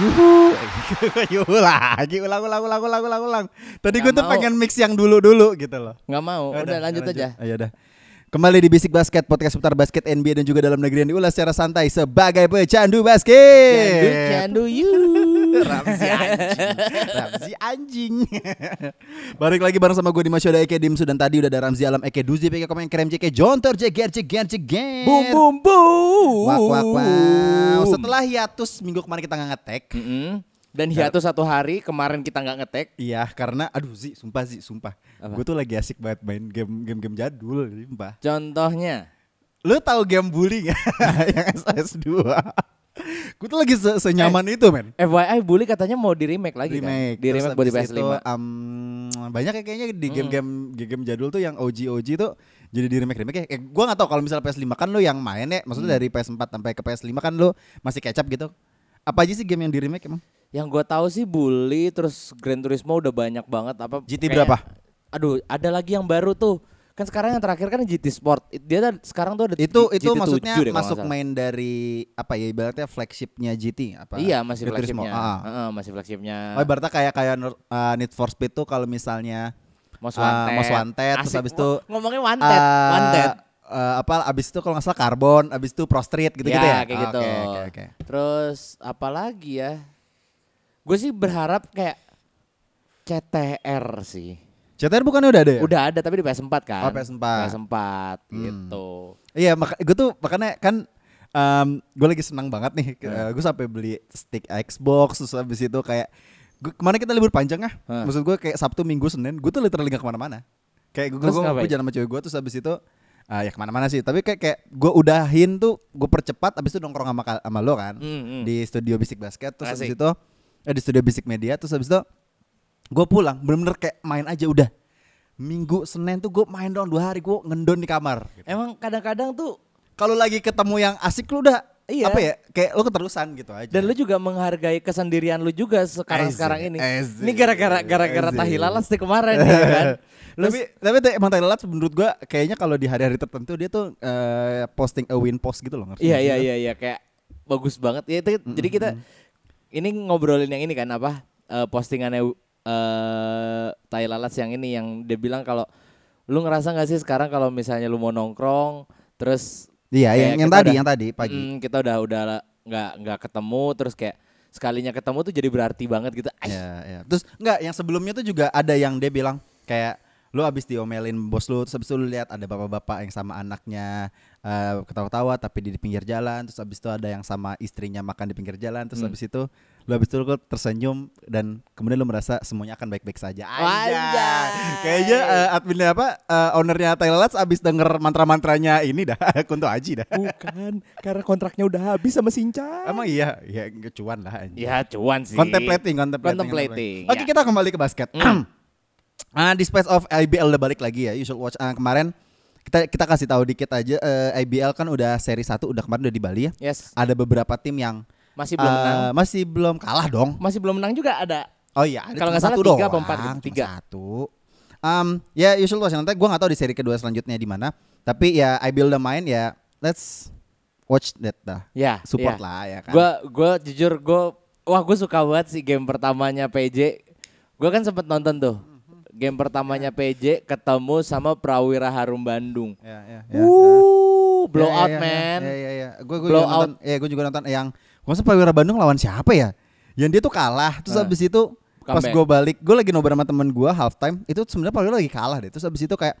Yuhu. Yuhu lagi ulang ulang ulang ulang ulang ulang. Tadi gue tuh mau. pengen mix yang dulu-dulu gitu loh. Nggak mau, udah, lanjut aja. Ayo udah. Kembali di Bisik Basket, podcast seputar basket NBA dan juga dalam negeri yang diulas secara santai sebagai pecandu basket. Candu, candu you. Ramzi anjing. Ramzi anjing. Balik lagi bareng sama gue di Masyoda Eke Dimsu dan tadi udah ada Ramzi Alam Eke Duzi Eke Komen Krem Jeke Jontor Jeger Jeger Jeger. Boom boom boom. Wak wak wow. Setelah hiatus minggu kemarin kita nggak ngetek. Mm-mm. Dan hiatus satu hari kemarin kita nggak ngetek. Iya, karena aduh Zi, sumpah Zi, sumpah. Gue tuh lagi asik banget main game game game jadul, sumpah. Contohnya, Lu tahu game bully gak? yang SS2. Gue tuh lagi se senyaman itu, men. FYI Bully katanya mau di remake lagi Remake. kan? Di remake buat di abis PS5. itu, um, banyak ya kayaknya di game-game game jadul tuh yang OG OG tuh jadi di remake remake. Eh, gue nggak tahu kalau misalnya PS5 kan lu yang main ya, maksudnya dari PS4 sampai ke PS5 kan lu masih kecap gitu. Apa aja sih game yang di remake emang? Yang gue tahu sih Bully terus Gran Turismo udah banyak banget apa GT kayak- berapa? Aduh, ada lagi yang baru tuh. Kan sekarang yang terakhir kan GT Sport. Dia kan sekarang tuh ada Itu G- itu GT7 maksudnya deh masuk main dari apa ya ibaratnya flagshipnya GT apa? Iya, masih Gran flagshipnya. Ah. Heeh, masih flagshipnya. Oh, ibaratnya kayak kayak uh, Need for Speed tuh kalau misalnya Most Wanted. Most Wanted, terus habis itu, Ngo- ngomongnya Wanted, uh, Wanted. uh, apa abis itu kalau nggak salah Carbon, abis itu Pro Street gitu-gitu ya. kayak Oh, gitu. Oke, oke, oke. Terus apa lagi ya? Gue sih berharap kayak CTR sih. CTR bukannya udah ada ya? Udah ada tapi di PS4 kan. Oh, PS4. PS4 Hmm. gitu. Iya, maka gue tuh makanya kan gue lagi senang banget nih. gue sampai beli stick Xbox terus habis itu kayak gua, kemarin kita libur panjang ah. Hah. Maksud gue kayak Sabtu, Minggu, Senin, gue tuh literally gak ke mana-mana. Kayak gue gue jalan sama cewek gue terus habis itu ah, ya ke mana-mana sih. Tapi kayak kayak gue udahin tuh gue percepat habis itu nongkrong sama sama lo kan Hmm, hmm. di studio Bisik Basket terus habis Asik. itu eh, di studio Bisik Media terus habis itu gue pulang bener-bener kayak main aja udah. Minggu Senin tuh gue main doang dua hari gue ngendon di kamar. Emang kadang-kadang tuh Kalau lagi ketemu yang asik lu udah Iya. apa ya? Kayak lu keterusan gitu aja. dan lu juga menghargai kesendirian lu juga sekarang sekarang ini. Ini gara-gara gara-gara tahi lalas nih kemarin ya kan. Lu tapi tapi emang Laps menurut gua kayaknya kalau di hari-hari tertentu dia tuh eh, posting a win post gitu loh ngerti Iya iya iya iya kayak bagus banget. Ya itu jadi kita ini ngobrolin yang ini kan apa? eh, postingannya eh Tai Lalat yang ini yang dia bilang kalau lu ngerasa nggak sih sekarang kalau misalnya lu mau nongkrong terus Iya, yang, yang tadi, udah- yang tadi pagi. Mm, kita udah udah nggak nggak ketemu terus kayak sekalinya ketemu tuh jadi berarti banget gitu. Iya, iya. Terus enggak, yang sebelumnya tuh juga ada yang dia bilang kayak lu abis diomelin bos lu terus abis itu lu lihat ada bapak-bapak yang sama anaknya eh, ketawa-tawa tapi di pinggir jalan terus abis itu ada yang sama istrinya makan di pinggir jalan terus Hmm. abis itu lu abis itu lu tersenyum dan kemudian lu merasa semuanya akan baik-baik saja Anjay. kayaknya eh, adminnya apa eh, ownernya Thailand abis denger mantra-mantranya ini dah Kunto Aji dah Bukan, karena kontraknya udah habis sama Sinca. emang iya ya cuan lah anjing. Ya cuan sih. Contemplating, contemplating. Contemplating, Oke, ya. kita kembali ke basket. Ah, di space of IBL udah balik lagi ya. You should watch. Ah, kemarin kita kita kasih tahu dikit aja eh, IBL kan udah seri 1 udah kemarin udah di Bali ya. Yes. Ada beberapa tim yang Masih belum eh, menang. masih belum kalah dong. Masih belum menang juga ada. Oh iya, ada Kalau nggak salah tiga apa empat gitu? Tiga. Satu. Um, ya you should watch nanti gua nggak tahu di seri kedua selanjutnya di mana. Tapi ya IBL udah main ya let's watch that dah. Ya. Support ya. lah ya kan. Gua gua jujur gua wah gua suka banget sih game pertamanya PJ. Gua kan sempet nonton tuh. Game pertamanya PJ ketemu sama Prawira Harum Bandung. ya, ya, ya. Wuh, blow Ya, out ya, ya, man. Ya ya ya. Gue gue juga nonton. Ya gue juga nonton yang Masa Prawira Bandung lawan siapa ya? Yang dia tuh kalah. Terus Ah. habis itu pas gue balik, gue lagi nobar sama temen gue halftime. Itu sebenarnya Prawira lagi kalah deh. Terus habis itu kayak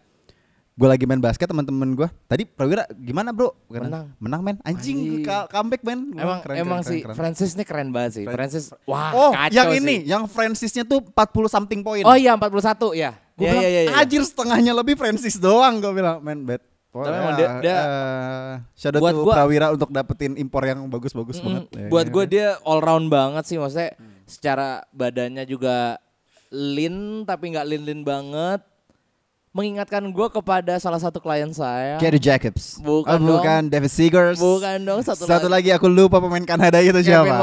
gue lagi main basket teman-teman gue. Tadi Prawira gimana bro? Kata, Menang. Menang men. Anjing, comeback men. Emang keren, emang keren, sih keren. Francis nih keren banget sih. Fran- Francis wah Oh, kacau yang sih. ini, yang Francisnya tuh 40 something point. Oh iya 41 ya. Gue Iya, bilang, iya, iya, iya. anjir setengahnya lebih Francis doang. Gue bilang, man bad. Oh, Tapi ya, emang dia- dia- eh, shout out buat gua- Prawira untuk dapetin impor yang bagus-bagus Mm, banget. Ya, buat ya. gue dia all round banget sih maksudnya secara badannya juga lean tapi nggak lean lean banget mengingatkan gue kepada salah satu klien saya Gary Jacobs. Bukan oh, bukan David Seegers. bukan dong satu, Satu lagi aku lupa pemain Kanada itu siapa.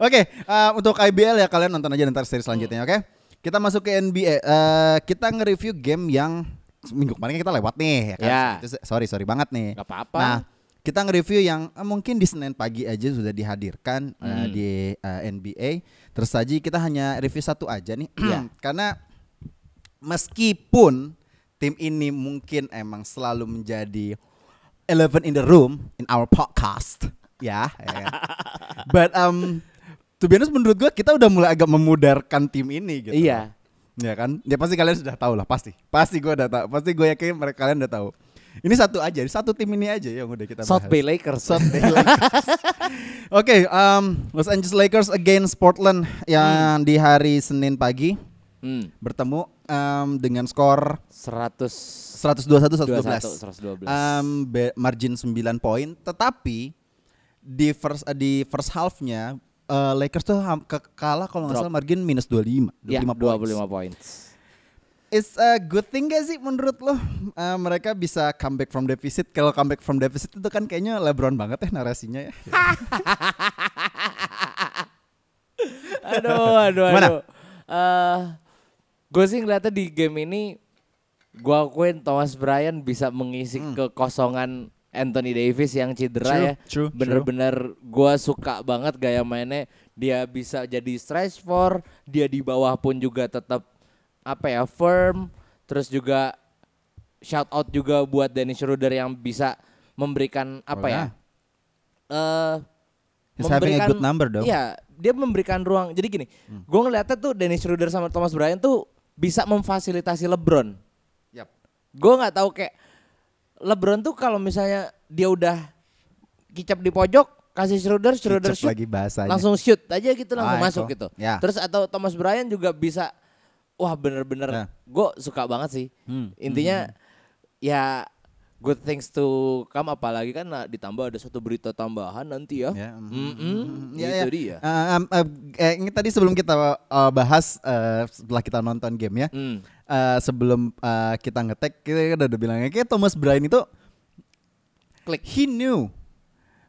Oke, eh, untuk IBL ya kalian nonton aja ntar seri selanjutnya, oke? Kita masuk ke NBA. Eh, kita nge-review game yang minggu kemarin kita lewat nih, ya kan? Ya. Itu- sorry, sorry banget nih. Gak apa-apa. Nah, kita nge-review yang eh, mungkin di Senin pagi aja sudah dihadirkan eh, Hmm. di eh, NBA. Terus aja kita hanya review satu aja nih, Iya. karena meskipun tim ini mungkin emang selalu menjadi elephant in the room in our podcast, ya. ya kan? But um, to be honest menurut gua kita udah mulai agak memudarkan tim ini gitu. Iya. Ya kan? Ya pasti kalian sudah tahu lah pasti. Pasti gua udah tahu. Pasti gue yakin mereka kalian udah tahu. Ini satu aja, satu tim ini aja yang udah kita South bahas. Bay Lakers South Bay Lakers. Oke, um, Los Angeles Lakers against Portland yang di hari Senin pagi hmm. bertemu um, dengan skor 100 121 112. 112 Um, margin 9 poin, tetapi di first uh, di first half-nya uh, Lakers tuh ke- kalah kalau nggak salah margin minus 25, 25 ya, points. 25 points It's a good thing gak sih menurut lo? Uh, mereka bisa comeback from deficit. Kalau comeback from deficit itu kan kayaknya LeBron banget ya narasinya ya. aduh aduh aduh Eh, gue sih ngeliatnya di game ini gue akuin Thomas Bryan bisa mengisi kekosongan Anthony Davis yang cedera True, ya true, bener-bener gue suka banget gaya mainnya dia bisa jadi stretch four dia di bawah pun juga tetap apa ya firm terus juga shout out juga buat Dennis Schroeder yang bisa memberikan apa Oh, ya ya. eh He's having a good number dong. Iya, dia memberikan ruang. Jadi gini, Hmm. gue ngeliatnya tuh Dennis Schroeder sama Thomas Bryant tuh bisa memfasilitasi LeBron. Yap. Gue nggak tahu kayak LeBron tuh kalau misalnya dia udah kicap di pojok, kasih Schroeder, Schroeder shoot, lagi bahasanya. langsung shoot aja gitu langsung Ah, masuk itu. gitu. Ya. Terus atau Thomas Bryant juga bisa, wah bener-bener, Ya. gue suka banget sih. Hmm. Intinya ya good things to come apalagi kan nah, ditambah ada satu berita tambahan nanti ya. Ya, Mm-mm, Ya, itu ya. dia. Uh, um, uh, eh, ini tadi sebelum kita uh, bahas uh, setelah kita nonton game ya, Hmm. uh, sebelum uh, kita ngetek kita udah, udah bilangnya kayak Thomas Bryan itu Klik. he knew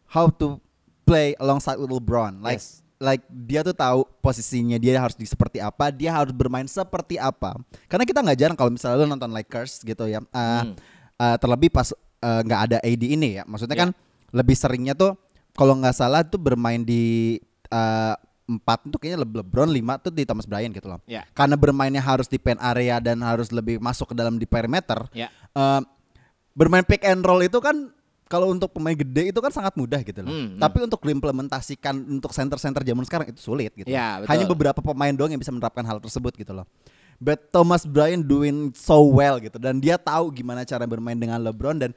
how to play alongside with LeBron. Like Yes. like dia tuh tahu posisinya dia harus di seperti apa, dia harus bermain seperti apa. Karena kita nggak jarang kalau misalnya lu nonton Lakers gitu ya. Uh, Hmm. Uh, terlebih pas uh, nggak ada AD ini ya. Maksudnya Ya. kan lebih seringnya tuh kalau nggak salah tuh bermain di uh, empat itu kayaknya Le- LeBron lima tuh di Thomas Bryant gitu loh. Ya. Karena bermainnya harus di pen area dan harus lebih masuk ke dalam di perimeter. Ya. eh, bermain pick and roll itu kan kalau untuk pemain gede itu kan sangat mudah gitu loh. Hmm, hmm. Tapi untuk diimplementasikan untuk center-center zaman sekarang itu sulit gitu. Ya, betul. Hanya beberapa pemain doang yang bisa menerapkan hal tersebut gitu loh. But Thomas Bryant doing so well gitu dan dia tahu gimana cara bermain dengan LeBron dan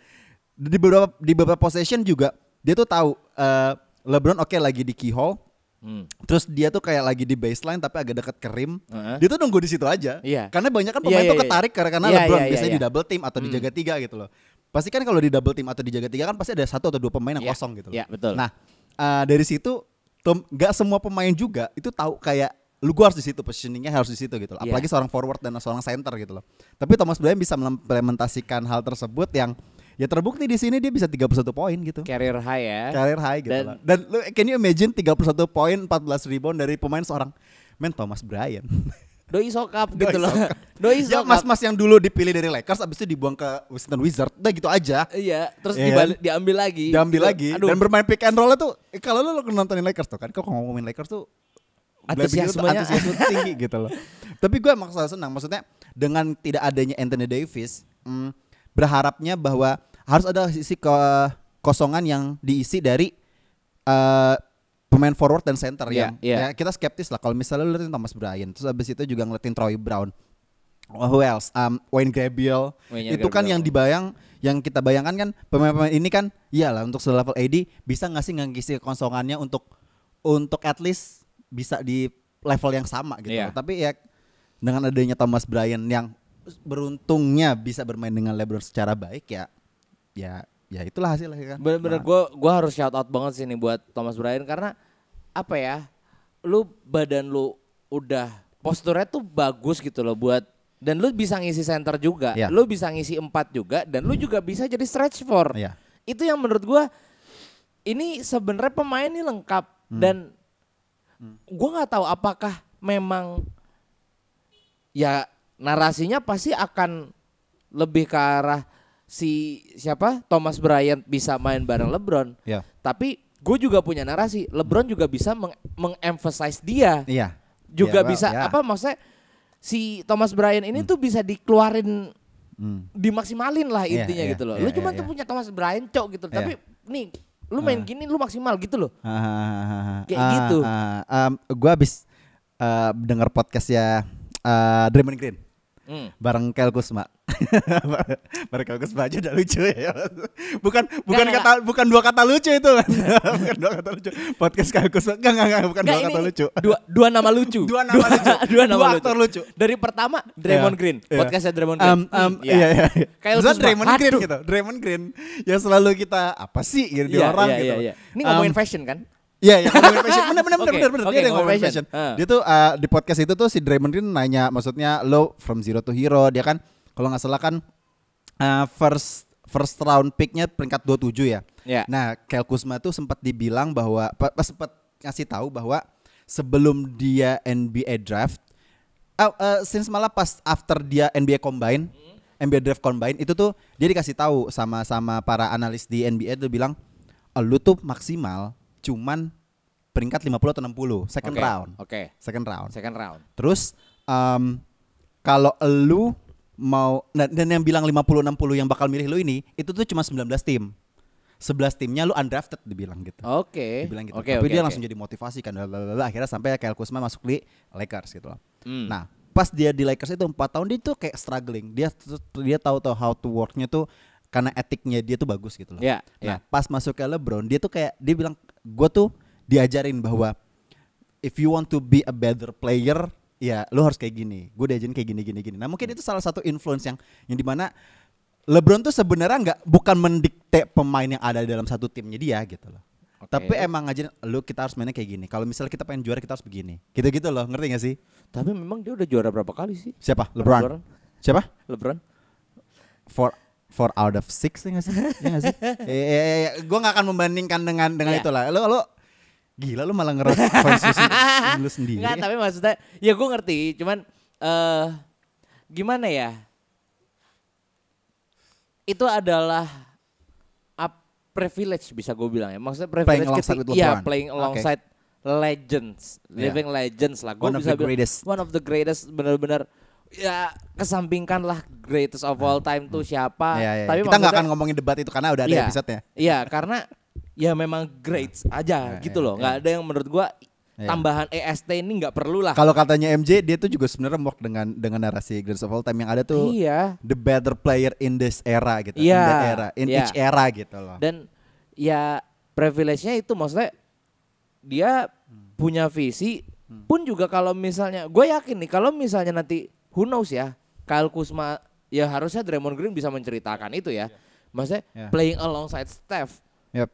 di beberapa di beberapa possession juga dia tuh tahu eh, LeBron oke lagi di keyhole Hmm. Terus dia tuh kayak lagi di baseline tapi agak dekat ke rim. Heeh. Dia tuh nunggu di situ aja. Iya. Karena banyak kan Iya, pemain iya, tuh iya. ketarik karena karena Iya, LeBron iya, iya, biasanya iya. di double team atau Hmm. dijaga tiga gitu loh. Pasti kan kalau di double team atau dijaga tiga kan pasti ada satu atau dua pemain yang Iya, kosong gitu loh. iya, betul. Nah, eh, dari situ Tom nggak semua pemain juga itu tahu kayak lu gua harus di situ positioningnya harus di situ gitu loh. Iya. Apalagi seorang forward dan seorang center gitu loh. Tapi Thomas Bryant bisa mengimplementasikan hal tersebut yang ya terbukti di sini dia bisa 31 poin gitu. Career high ya. Career high gitu Dan- lah. Dan lu can you imagine 31 poin 14 rebound dari pemain seorang men Thomas Bryant. Doi sokap Doi gitu loh. sokap. Doi ya sokap. mas-mas yang dulu dipilih dari Lakers abis itu dibuang ke Washington Wizards. Udah gitu aja. Iya, terus Iya dibalik, diambil lagi. Diambil Gitu. lagi Aduh, dan bermain pick and roll tuh eh, kalau lu, lu nontonin Lakers tuh kan kalau ngomongin Lakers tuh Antusiasmenya. antusiasme tinggi gitu loh. Tapi gue maksudnya senang maksudnya dengan tidak adanya Anthony Davis hmm, berharapnya bahwa harus ada sisi ke kosongan yang diisi dari eh, pemain forward dan center Iya, yang iya. ya kita skeptis lah kalau misalnya lu liatin Thomas Bryant terus abis itu juga ngeliatin Troy Brown Oh, who else? Um, Wayne Gabriel. Wayne itu kan Gabriel. yang dibayang, yang kita bayangkan kan pemain-pemain ini kan, iyalah untuk selevel AD bisa nggak sih ngisi kosongannya untuk untuk at least bisa di level yang sama gitu. Loh. Tapi ya dengan adanya Thomas Bryant yang beruntungnya bisa bermain dengan LeBron secara baik ya ya ya itulah hasilnya kan. Bener-bener Nah, gue gua harus shout out banget sih nih buat Thomas Bryant karena apa ya? Lu badan lu udah posturnya tuh bagus gitu loh buat dan lu bisa ngisi center juga, Iya. lu bisa ngisi empat juga dan lu juga bisa jadi stretch four. Iya. Itu yang menurut gua ini sebenarnya pemain ini lengkap Hmm. dan gua nggak tahu apakah memang ya narasinya pasti akan lebih ke arah si siapa Thomas Bryant bisa main bareng LeBron. Ya. Tapi gue juga punya narasi, LeBron juga bisa meng- mengemphasize dia. Iya. Juga Iya, well, bisa ya. apa maksudnya si Thomas Bryant ini tuh bisa dikeluarin Hmm. dimaksimalin lah Iya, intinya iya, gitu loh. iya, lu cuma iya, tuh punya Thomas Bryant cok gitu. Iya. Tapi nih lu main gini lu maksimal gitu loh. Hahaha. Kayak Ah, gitu. um, gua habis uh, denger podcast ya uh, Draymond Green Hmm. bareng Kel Kusma. bareng Kel Kusma aja udah lucu ya. bukan bukan Nggak, kata bukan dua kata lucu itu kan. bukan dua kata lucu. Podcast Kel Kusma enggak enggak, enggak bukan Nggak, dua kata lucu. Dua, dua nama lucu. Dua nama lucu. dua nama Dua lucu. aktor lucu. Dari pertama Draymond Iya, Green, iya. podcastnya Draymond Green. Um, um, Hmm, iya iya. iya. Kyle Maksudnya Kuzma, Draymond Green gitu. Draymond Green yang selalu kita apa sih gitu di Iya, orang iya, gitu. iya, iya. Ini ngomongin Um, fashion kan? Iya, iya ngomongin fashion. Bener, bener, bener, Oke, bener, bener. oke, Dia yang ngomongin fashion. Ah. Dia tuh uh, di podcast itu tuh si Draymond Green nanya, maksudnya lo from zero to hero. Dia kan kalau nggak salah kan uh, first first round picknya peringkat 27 ya. Iya. Nah, Kyle Kuzma tuh sempat dibilang bahwa pa- pas sempat ngasih tahu bahwa sebelum dia NBA draft, uh, uh, since malah pas after dia NBA combine, NBA draft combine itu tuh dia dikasih tahu sama sama para analis di NBA tuh bilang, "Oh, lu tuh maksimal cuman peringkat 50 atau 60, second Oke, round. Oke. Second round. Second round. Terus um, kalau lu mau nah, dan yang bilang 50 60 yang bakal milih lu ini itu tuh cuma 19 tim. 11 timnya lu undrafted dibilang gitu. Oke. Dibilang gitu. Oke, Tapi oke, dia oke. langsung jadi motivasi kan. lalalala. Akhirnya sampai Kyle Kuzma masuk di Lakers gitu loh. Hmm. Nah, pas dia di Lakers itu 4 tahun dia tuh kayak struggling. Dia dia tahu tuh how to worknya tuh karena etiknya dia tuh bagus gitu loh. Iya, Nah, iya. pas masuk ke LeBron, dia tuh kayak dia bilang gue tuh diajarin bahwa if you want to be a better player, ya lu harus kayak gini. Gue diajarin kayak gini gini gini. Nah, mungkin itu salah satu influence yang yang di mana LeBron tuh sebenarnya nggak bukan mendikte pemain yang ada dalam satu timnya dia gitu loh. Oke. Tapi emang ngajarin lu kita harus mainnya kayak gini. Kalau misalnya kita pengen juara kita harus begini. Gitu-gitu loh, ngerti gak sih? Tapi memang dia udah juara berapa kali sih? Siapa? LeBron. LeBron. Siapa? LeBron. four four out of six ya nggak sih? ya nggak sih? Eh, eh, eh, eh, gue nggak akan membandingkan dengan dengan Iya. itulah. Lo lo gila lo malah ngerot points lu, sen- lu sendiri. Enggak, tapi maksudnya ya gue ngerti, cuman eh gimana ya? Itu adalah up privilege bisa gue bilang ya. Maksudnya privilege alongside ketika- with iya, LeBron. playing alongside legends, Iya. living legends lah. Gue bisa bilang greatest. one of the greatest benar-benar ya kesampingkan lah greatest of all time tuh siapa. Ya, ya, ya. Tapi Kita nggak akan ngomongin debat itu karena udah ada Iya. episode-nya. Iya, karena ya memang greats aja Ya, gitu ya, loh. nggak ada yang menurut gua Iya. tambahan EST ini nggak perlu lah. Kalau katanya MJ dia tuh juga sebenarnya work dengan dengan narasi Greatest of All Time yang ada tuh Iya. the better player in this era gitu. Iya, In that era, in iya. each era gitu loh. Dan ya privilege-nya itu maksudnya dia punya visi pun juga kalau misalnya gue yakin nih kalau misalnya nanti who knows ya Kyle Kuzma ya harusnya Draymond Green bisa menceritakan itu ya. Maksudnya Iya. playing alongside Steph Yep.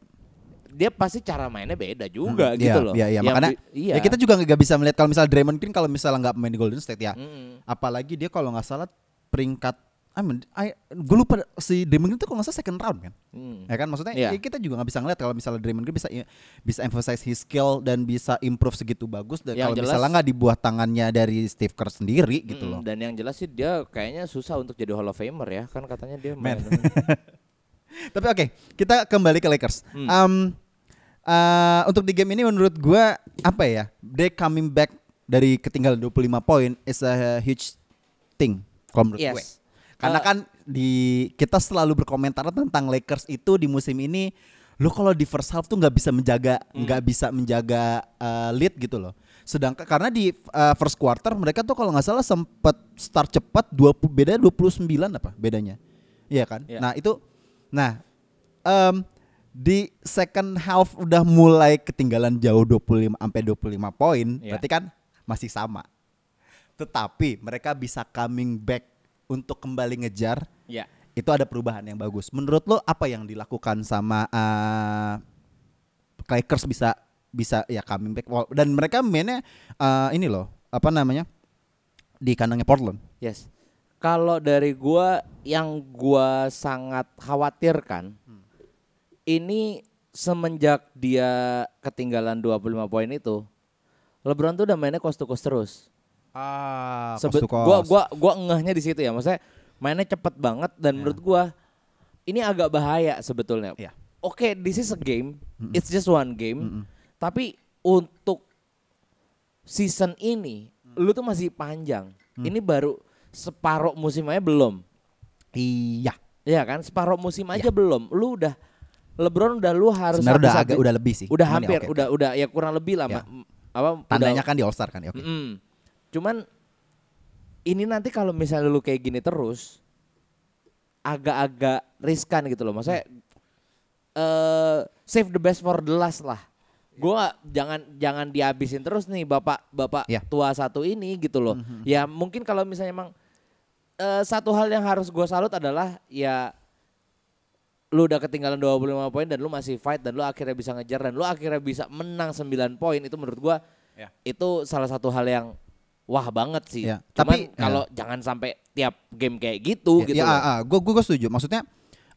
dia pasti cara mainnya beda juga Hmm, gitu iya, loh. Iya, iya. Yang Makanya iya. ya kita juga nggak bisa melihat kalau misalnya Draymond Green kalau misalnya nggak main di Golden State ya. Mm-mm. Apalagi dia kalau nggak salah peringkat I mean, I, gue lupa si Draymond Green tuh kalau nggak salah second round kan. Hmm. Ya kan maksudnya Iya. ya kita juga nggak bisa ngeliat kalau misalnya Draymond Green bisa bisa emphasize his skill dan bisa improve segitu bagus dan kalau misalnya nggak di buah tangannya dari Steve Kerr sendiri gitu Mm, loh. Dan yang jelas sih dia kayaknya susah untuk jadi Hall of Famer ya, kan katanya dia main. Tapi oke, kita kembali ke Lakers. Hmm. Um, uh, untuk di game ini menurut gua apa ya? They coming back dari ketinggalan 25 poin is a huge thing kalau menurut Yes. gue. Karena Uh, kan di kita selalu berkomentar tentang Lakers itu di musim ini lo kalau di first half tuh nggak bisa menjaga Hmm. nggak bisa menjaga uh, lead gitu loh. Sedangkan karena di uh, first quarter mereka tuh kalau nggak salah sempat start cepat 20 beda 29 apa bedanya. Iya kan? Iya. Nah, itu nah em, di second half udah mulai ketinggalan jauh 25 sampai 25 poin, Iya. berarti kan masih sama. tetapi mereka bisa coming back untuk kembali ngejar. Ya. Itu ada perubahan yang bagus. Menurut lo apa yang dilakukan sama uh, Lakers bisa bisa ya coming back dan mereka mainnya uh, ini loh apa namanya di kandangnya Portland. Yes. Kalau dari gua yang gua sangat khawatirkan ini semenjak dia ketinggalan 25 poin itu LeBron tuh udah mainnya coast to coast terus. Ah, Sebe- gua gua gua ngehnya di situ ya. Maksudnya mainnya cepet banget dan menurut gua ini agak bahaya sebetulnya. Iya. Oke, this is a game. It's just one game. Tapi untuk season ini lu tuh masih panjang. Ini baru separuh musim aja belum. iya. Iya kan? Separuh musim aja belum. Lu udah LeBron udah lu harus Sebenarnya udah agak udah lebih sih. Udah Cuman ya hampir, oke, udah udah ya kurang lebih lah Ya. Ma- apa Tandanya udah- kan di All Star kan ya. Oke. Mm-mm. Cuman ini nanti kalau misalnya lu kayak gini terus agak-agak riskan gitu loh. Maksudnya eh save the best for the last lah. Gua jangan jangan dihabisin terus nih bapak bapak Ya. tua satu ini gitu loh. Ya mungkin kalau misalnya emang eh, satu hal yang harus gua salut adalah ya lu udah ketinggalan 25 poin dan lu masih fight dan lu akhirnya bisa ngejar dan lu akhirnya bisa menang 9 poin itu menurut gua Ya. itu salah satu hal yang wah banget sih. Ya, Cuman tapi- kalau jangan sampai tiap game kayak gitu gitu ya, loh. ah, ah, gue gue setuju. Maksudnya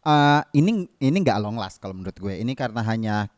uh, ini ini nggak long last kalau menurut gue. Ini karena hanya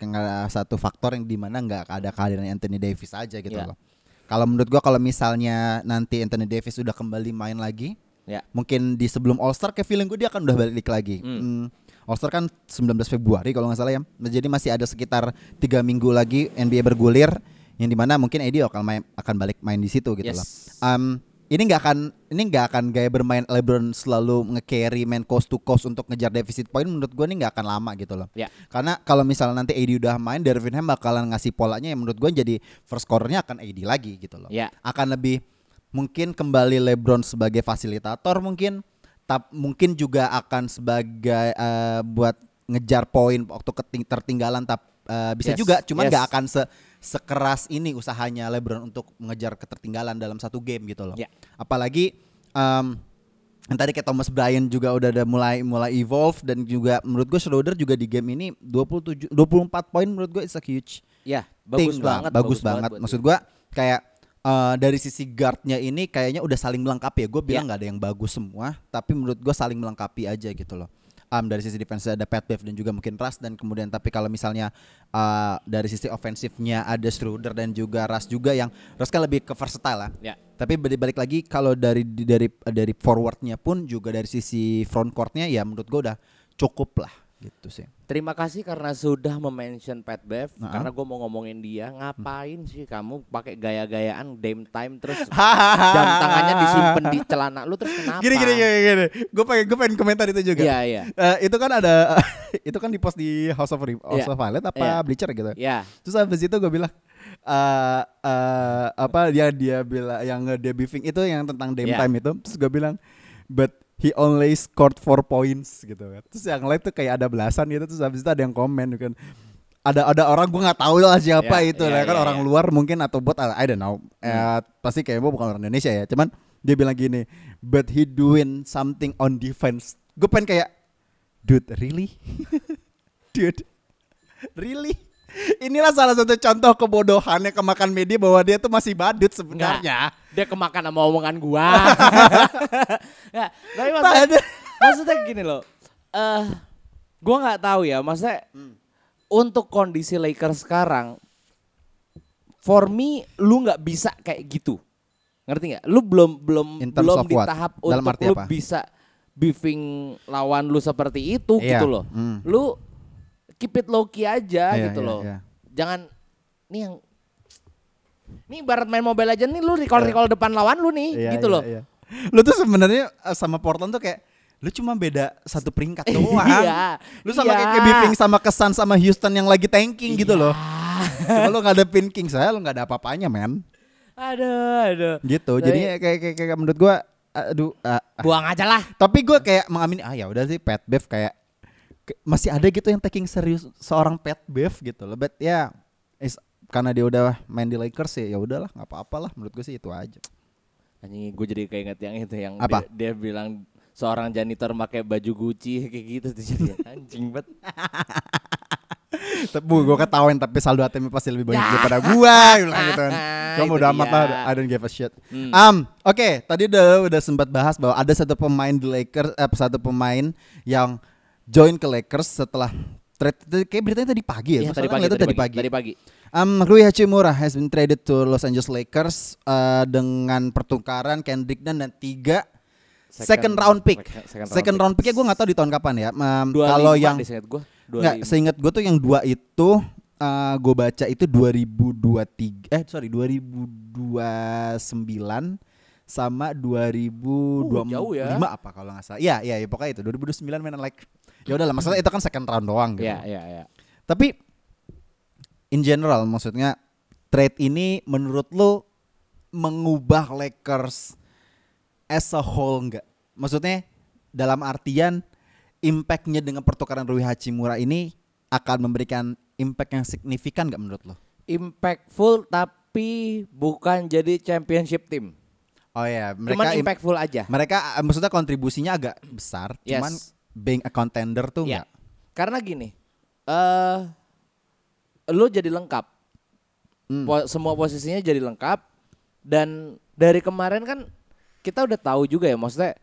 satu faktor yang di mana nggak ada kehadiran Anthony Davis aja gitu Ya. loh. Kalau menurut gue kalau misalnya nanti Anthony Davis udah kembali main lagi, Ya. mungkin di sebelum All Star kayak feeling gue dia akan udah balik lagi. Hmm, All Star kan 19 Februari kalau nggak salah ya. Jadi masih ada sekitar tiga minggu lagi NBA bergulir yang di mana mungkin AD akan main, akan balik main di situ gitu Yes. loh. Um, ini nggak akan ini nggak akan gaya bermain LeBron selalu nge-carry main coast to coast untuk ngejar deficit point menurut gue ini nggak akan lama gitu loh. Ya. Karena kalau misalnya nanti AD udah main, Darvin Ham bakalan ngasih polanya yang menurut gue jadi first scorernya akan AD lagi gitu loh. Ya. Akan lebih mungkin kembali LeBron sebagai fasilitator mungkin, tap mungkin juga akan sebagai eh, buat ngejar poin waktu keting- tertinggalan tap eh, bisa Yes, juga, cuman yes. nggak akan se sekeras ini usahanya LeBron untuk mengejar ketertinggalan dalam satu game gitu loh. Ya. Apalagi em, yang tadi kayak Thomas Bryan juga udah ada mulai mulai evolve dan juga menurut gue Schroeder juga di game ini 27 24 poin menurut gue it's a huge Ya, bagus thing lah. banget, bagus, banget. buat Maksud gua kayak eh, dari sisi guardnya ini kayaknya udah saling melengkapi ya. Gue bilang Ya. nggak ada yang bagus semua, tapi menurut gua saling melengkapi aja gitu loh. Um, dari sisi defense ada Pat Bev dan juga mungkin Russ dan kemudian tapi kalau misalnya eh, dari sisi ofensifnya ada Schroeder dan juga Russ juga yang Russ kan lebih ke versatile lah. Ya. Tapi balik balik lagi kalau dari dari dari forwardnya pun juga dari sisi front courtnya ya menurut gua udah cukup lah gitu sih. Terima kasih karena sudah memention Pat Bev Nah. karena gue mau ngomongin dia ngapain sih kamu pakai gaya-gayaan Dame time terus jam tangannya disimpan di celana lu terus kenapa? Gini gini gini gini. Gue pengen gue pengen komentar itu juga. Iya iya. Eh, itu kan ada itu kan di post di House of Re- House Iya. of Violet apa Iya. Bleacher gitu. Ya. Terus habis itu gue bilang eh eh, apa dia dia bilang yang debriefing itu yang tentang Dame Iya. time itu. Terus gue bilang but he only scored 4 points gitu kan. Terus yang lain tuh kayak ada belasan gitu terus habis itu ada yang komen kan. Ada ada orang gue nggak tahu lah siapa Iya, itu iya, lah kan iya, orang iya. luar mungkin atau bot I don't know. Eh, pasti kayak gue bukan orang Indonesia ya. Cuman dia bilang gini, but he doing something on defense. Gue pengen kayak dude really? dude. Really? Inilah salah satu contoh kebodohannya kemakan media bahwa dia tuh masih badut sebenarnya. Nggak, dia kemakan sama omongan gua. Nggak, tapi maksudnya, maksudnya gini loh. Eh, gua nggak tahu ya, maksudnya untuk kondisi Lakers sekarang, for me lu nggak bisa kayak gitu. Ngerti nggak? Lu belum belum belum di what? tahap Dalam untuk lu apa? bisa beefing lawan lu seperti itu Iya, gitu loh. hmm. Lu keep it low key aja Iya, gitu iya, loh. iya. Jangan nih yang Nih ibarat main Mobile Legends nih lu recall-recall depan lawan lu nih Iya, gitu iya, loh. iya. Lu tuh sebenarnya eh, sama Portland tuh kayak lu cuma beda satu peringkat doang. Iya, Lu sama iya. kayak, beefing sama kesan sama Houston yang lagi tanking gitu loh. Cuma lu ngadepin Kings saya lu nggak ada apa-apanya, men. Aduh, aduh. Gitu. Tapi- Jadi kayak, kayak, kayak menurut gua aduh ah. Buang aja lah. tapi gua kayak mengamini ah ya udah sih Pat Bev kayak masih ada gitu yang taking serius seorang Pat Bev gitu loh. But ya is- karena dia udah main di Lakers ya ya udahlah nggak apa-apa lah menurut gue sih itu aja. Anjing gue jadi keinget yang itu yang Apa? Dia, dia bilang seorang janitor pakai baju Gucci kayak gitu tuh jadi anjing banget. Tapi gue ketawain tapi saldo ATM pasti lebih banyak daripada gua gitu kan. Itu udah amat lah, I don't give a shit. Hmm. Um, oke, tadi udah udah sempat bahas bahwa ada satu pemain di Lakers, eh, satu pemain yang join ke Lakers setelah trade kayak beritanya tadi pagi ya. Gua tadi pagi, ngeliatnya tadi pagi, tadi pagi. Um, Rui Hachimura has been traded to Los Angeles Lakers uh, dengan pertukaran Kendrick Nunn dan tiga second, Second- round pick. second Second, round round, picknya gue nggak tahu di tahun kapan ya. Um, 25 kalau yang nggak 25. seingat gue tuh yang dua itu uh, gue baca itu 2023 eh sorry 2029 sama 2025 Uh, jauh ya. apa kalau nggak salah. Iya iya ya, pokoknya itu 2029 mainan like ya udahlah maksudnya itu kan second round doang gitu. Iya iya iya. Tapi in general maksudnya trade ini menurut lu mengubah Lakers as a whole enggak? Maksudnya dalam artian impactnya dengan pertukaran Rui Hachimura ini akan memberikan impact yang signifikan nggak menurut lo? Impactful tapi bukan jadi championship team. Oh ya, Cuman mereka im- impactful aja. mereka eh, maksudnya kontribusinya agak besar, Yes. cuman being a contender tuh enggak. Karena gini, eh lu jadi lengkap. Hmm. Po- semua posisinya jadi lengkap dan dari kemarin kan kita udah tahu juga ya maksudnya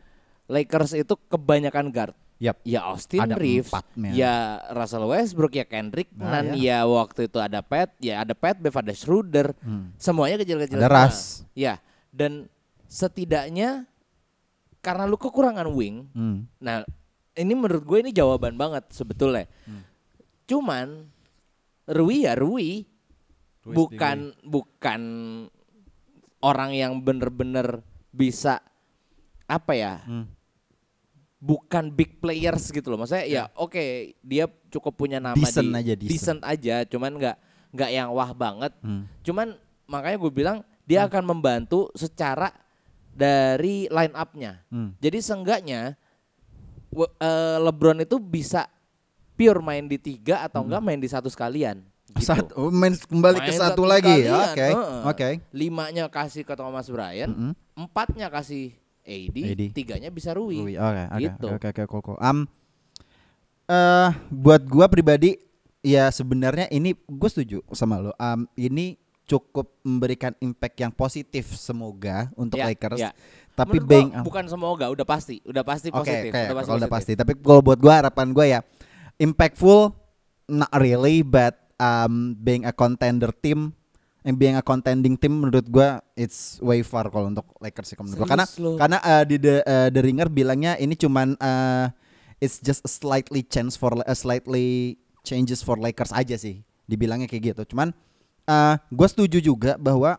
Lakers itu kebanyakan guard. Yap. Ya Austin Ada Reeves, empat, ya Russell Westbrook, ya Kendrick Nah, Nunn, ya. ya waktu itu ada Pat, ya ada Pat Bev, ada Schroeder, Hmm. semuanya kecil-kecil Ada. Russ. Ya, dan setidaknya karena lu kekurangan wing, Hmm. Nah, ini menurut gue ini jawaban banget sebetulnya. Hmm. Cuman Rui ya Rui, Rui bukan bukan orang yang bener-bener bisa apa ya? Hmm. Bukan big players gitu loh. Maksudnya ya oke, dia cukup punya nama Decent di aja, decent. aja, cuman nggak nggak yang wah banget. Hmm. Cuman makanya gue bilang dia akan membantu secara dari line up-nya. Hmm. Jadi seenggaknya eh, LeBron itu bisa pure main di tiga atau enggak main di satu sekalian. Gitu. Sat- oh, main kembali ke Main satu lagi. sekalian, Oke. Oke. Limanya kasih ke Thomas Bryant, Mm-mm. empatnya kasih AD, AD. tiganya bisa Rui. Rui, Oke, oke, Gitu. oke, oke, cool, cool. Um, eh, buat gua pribadi ya sebenarnya ini gue setuju sama lo. Um, ini cukup memberikan impact yang positif semoga untuk Ya, Lakers. ya. Tapi Menurut being gua bukan semoga, udah pasti, udah pasti positif. oke, udah pasti kalau udah positif. pasti. Tapi kalau buat gua harapan gua ya impactful not really but um, being a contender team and being a contending team menurut gua it's way far kalau untuk Lakers sih menurut gua. Karena Serius lo? karena uh, di the, uh, the Ringer bilangnya ini cuman uh, it's just a slightly chance for a slightly changes for Lakers aja sih. Dibilangnya kayak gitu. Cuman uh, gua setuju juga bahwa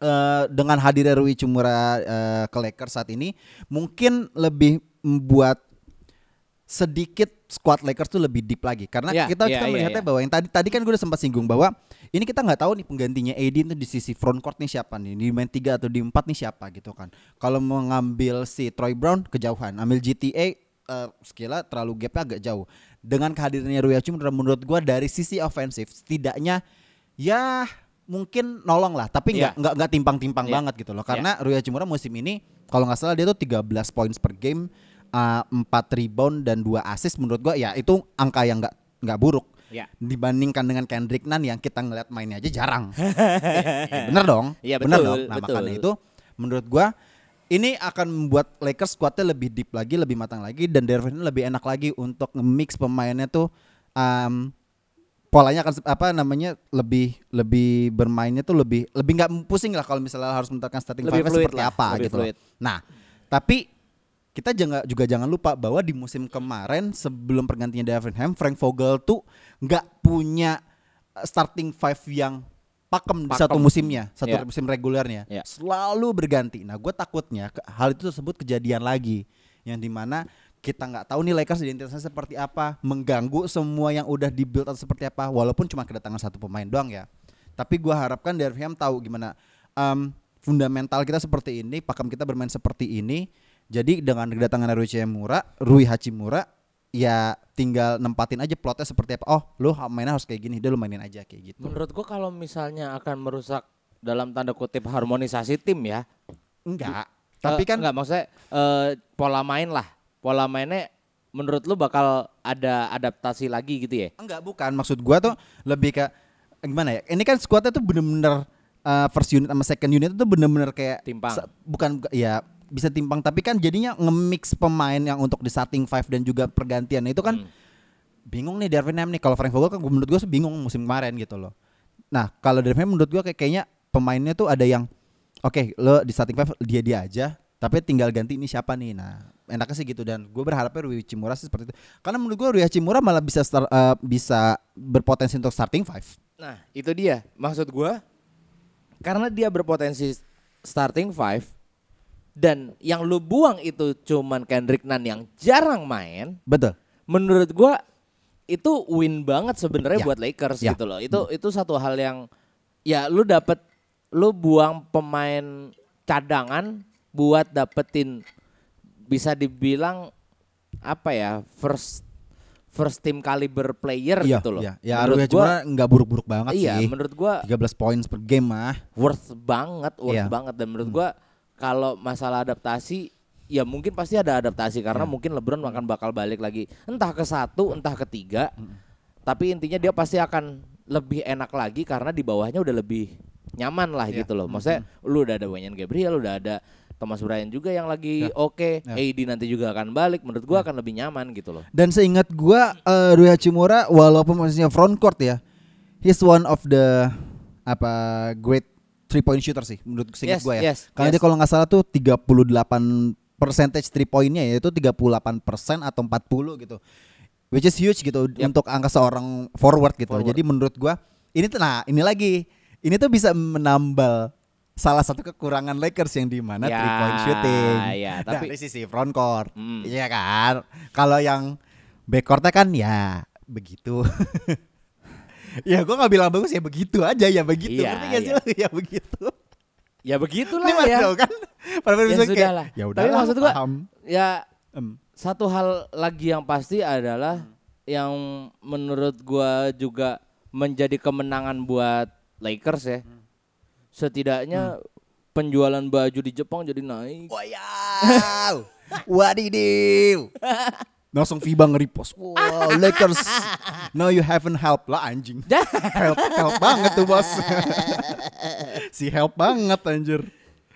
eh, dengan hadirnya Rui Cumura eh, ke Lakers saat ini mungkin lebih membuat sedikit squad Lakers tuh lebih deep lagi. Karena Ya, kita ya, kita ya, melihatnya ya. bahwa yang tadi tadi kan gue udah sempat singgung bahwa ini kita nggak tahu nih penggantinya AD itu di sisi front court nih siapa nih di main tiga atau di empat nih siapa gitu kan. Kalau mengambil si Troy Brown kejauhan. Ambil GTA eh, skillnya terlalu gapnya agak jauh. Dengan kehadirannya Rui Hachimura menurut gue dari sisi ofensif setidaknya ya mungkin nolong lah tapi nggak Iya. nggak nggak timpang-timpang Iya. banget gitu loh karena Rui Hachimura musim ini kalau nggak salah dia tuh 13 points per game uh, 4 rebound dan 2 assist menurut gua ya itu angka yang nggak nggak buruk Ya. dibandingkan dengan Kendrick Nunn yang kita ngeliat mainnya aja jarang Ya, ya bener dong Iya, bener betul, dong nah betul. makanya itu menurut gua ini akan membuat Lakers squadnya lebih deep lagi lebih matang lagi dan Dervin ini lebih enak lagi untuk nge-mix pemainnya tuh um, polanya akan apa namanya lebih lebih bermainnya tuh lebih lebih nggak pusing lah kalau misalnya harus menentukan starting Lebih five seperti lah, apa lebih gitu loh. fluid. Nah, tapi kita jangan juga jangan lupa bahwa di musim kemarin sebelum pergantian Ham, Frank Vogel tuh nggak punya uh, starting five yang pakem di Pakem. satu musimnya, satu Ya. musim regulernya. Ya. Selalu berganti. Nah, gue takutnya hal itu tersebut kejadian lagi yang di mana kita nggak tahu nih Lakers identitasnya seperti apa, mengganggu semua yang udah dibuild atau seperti apa, walaupun cuma kedatangan satu pemain doang ya. Tapi gua harapkan Darvin tahu gimana um, fundamental kita seperti ini, pakem kita bermain seperti ini. Jadi dengan kedatangan Rui Hachimura, Rui Hachimura, ya tinggal nempatin aja plotnya seperti apa. Oh, lu mainnya harus kayak gini, dia lu mainin aja kayak gitu. Menurut gua kalau misalnya akan merusak dalam tanda kutip harmonisasi tim ya, Enggak. Tapi Eh, kan enggak maksudnya eh, pola main lah. Pola mainnya menurut lu bakal ada adaptasi lagi gitu ya? enggak bukan maksud gua tuh lebih ke gimana ya? Ini kan squadnya tuh bener-bener uh, first unit sama second unit itu bener-bener kayak Timpang. bukan ya bisa timpang tapi kan jadinya nge-mix pemain yang untuk di starting five dan juga pergantian itu kan Hmm. bingung nih Darvin Ham nih kalau Frank Vogel kan menurut gua sih bingung musim kemarin gitu loh. Nah kalau Darvin Ham menurut gua kayak kayaknya pemainnya tuh ada yang oke lo di starting five dia dia aja tapi tinggal ganti ini siapa nih nah enaknya sih gitu dan gue berharapnya Rui Hachimura sih seperti itu karena menurut gue Rui Hachimura malah bisa start, eh, bisa berpotensi untuk starting five Nah, itu dia. Maksud gua karena dia berpotensi starting five dan yang lu buang itu cuman Kendrick Nunn yang jarang main, betul menurut gua itu win banget sebenarnya Ya. buat Lakers Ya. gitu loh. Itu itu satu hal yang ya lu dapet lu buang pemain cadangan buat dapetin bisa dibilang apa ya first first team caliber player iya gitu loh. iya. ya menurut gua nggak buruk-buruk banget iya, sih menurut gua 13 poin per game mah worth banget, worth Iya. banget dan menurut gua kalau masalah adaptasi ya mungkin pasti ada adaptasi karena Iya. mungkin LeBron akan bakal balik lagi entah ke satu, entah ke tiga. Hmm. Tapi intinya dia pasti akan lebih enak lagi karena di bawahnya udah lebih nyaman lah Iya. gitu loh. Maksudnya lu udah ada Wenyan Gabriel, udah ada Thomas Bryant juga yang lagi Ya. oke, Ya. AD nanti juga akan balik. Menurut gua akan lebih nyaman gitu loh. Dan seingat gua uh, Rui Hachimura walaupun posisinya front court ya, he's one of the apa great three point shooter sih menurut seingat Yes, gua ya. yes, Karena yes. dia kalau nggak salah tuh 38 percentage three pointnya yaitu 38 persen atau 40 gitu. Which is huge gitu Yep. untuk angka seorang forward gitu. Forward. Jadi menurut gua ini nah ini lagi ini tuh bisa menambal salah satu kekurangan Lakers yang di mana Ya, three point shooting. ya, tapi- dari sisi front court. Hmm. Iya kan? Kalau yang backcourtnya kan ya begitu. ya gua nggak bilang bagus ya begitu aja ya begitu. Iya, nggak sih iya. ya begitu. Ya begitulah Ini ya. Mas, kan? Padahal Ya sudah kayak, lah. Ya Tapi udah maksud paham. Ya Em, Satu hal lagi yang pasti adalah yang menurut gua juga menjadi kemenangan buat Lakers ya. Setidaknya penjualan baju di Jepang jadi naik. Wow. Wadidiw. Langsung FIBA nge-repost. Wow, Lakers. No you haven't help lah anjing. help help banget tuh bos. si help banget anjir.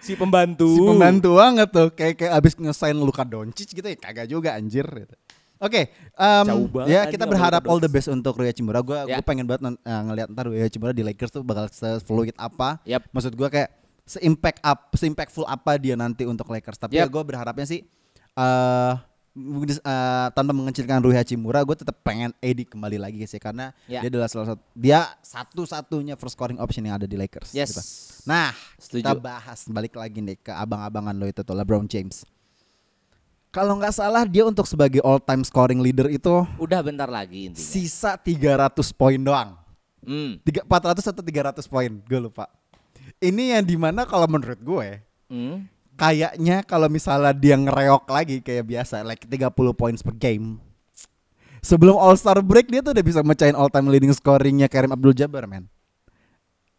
Si pembantu. Si pembantu banget tuh. Kayak kayak abis ngesign Luka Doncic gitu ya kagak juga anjir. gitu. Oke, Jauh banget ya kita berharap all the best untuk Rui Hachimura. Gua Ya. gua pengen banget nan- eh, ngeliat ntar Rui Hachimura di Lakers tuh bakal se-fluid apa. Yap. Maksud gua kayak se-impact up, se-impactful apa dia nanti untuk Lakers. Tapi ya Yap. gue berharapnya sih eh eh, tanpa mengecilkan Rui Hachimura, gue tetap pengen AD kembali lagi sih karena Ya. dia adalah salah satu dia satu-satunya first scoring option yang ada di Lakers. Yes. gitu. Nah, Setuju. kita bahas balik lagi nih ke abang-abangan lo itu tuh LeBron James. Kalau nggak salah dia untuk sebagai all time scoring leader itu Udah bentar lagi intinya. sisa 300 poin doang. Hmm. Tiga- 400 atau 300 poin, gue lupa. Ini yang di mana kalau menurut gue Hmm. kayaknya kalau misalnya dia ngereok lagi kayak biasa like 30 points per game. Sebelum All Star break dia tuh udah bisa mecahin all time leading scoringnya Karim Abdul Jabbar, man.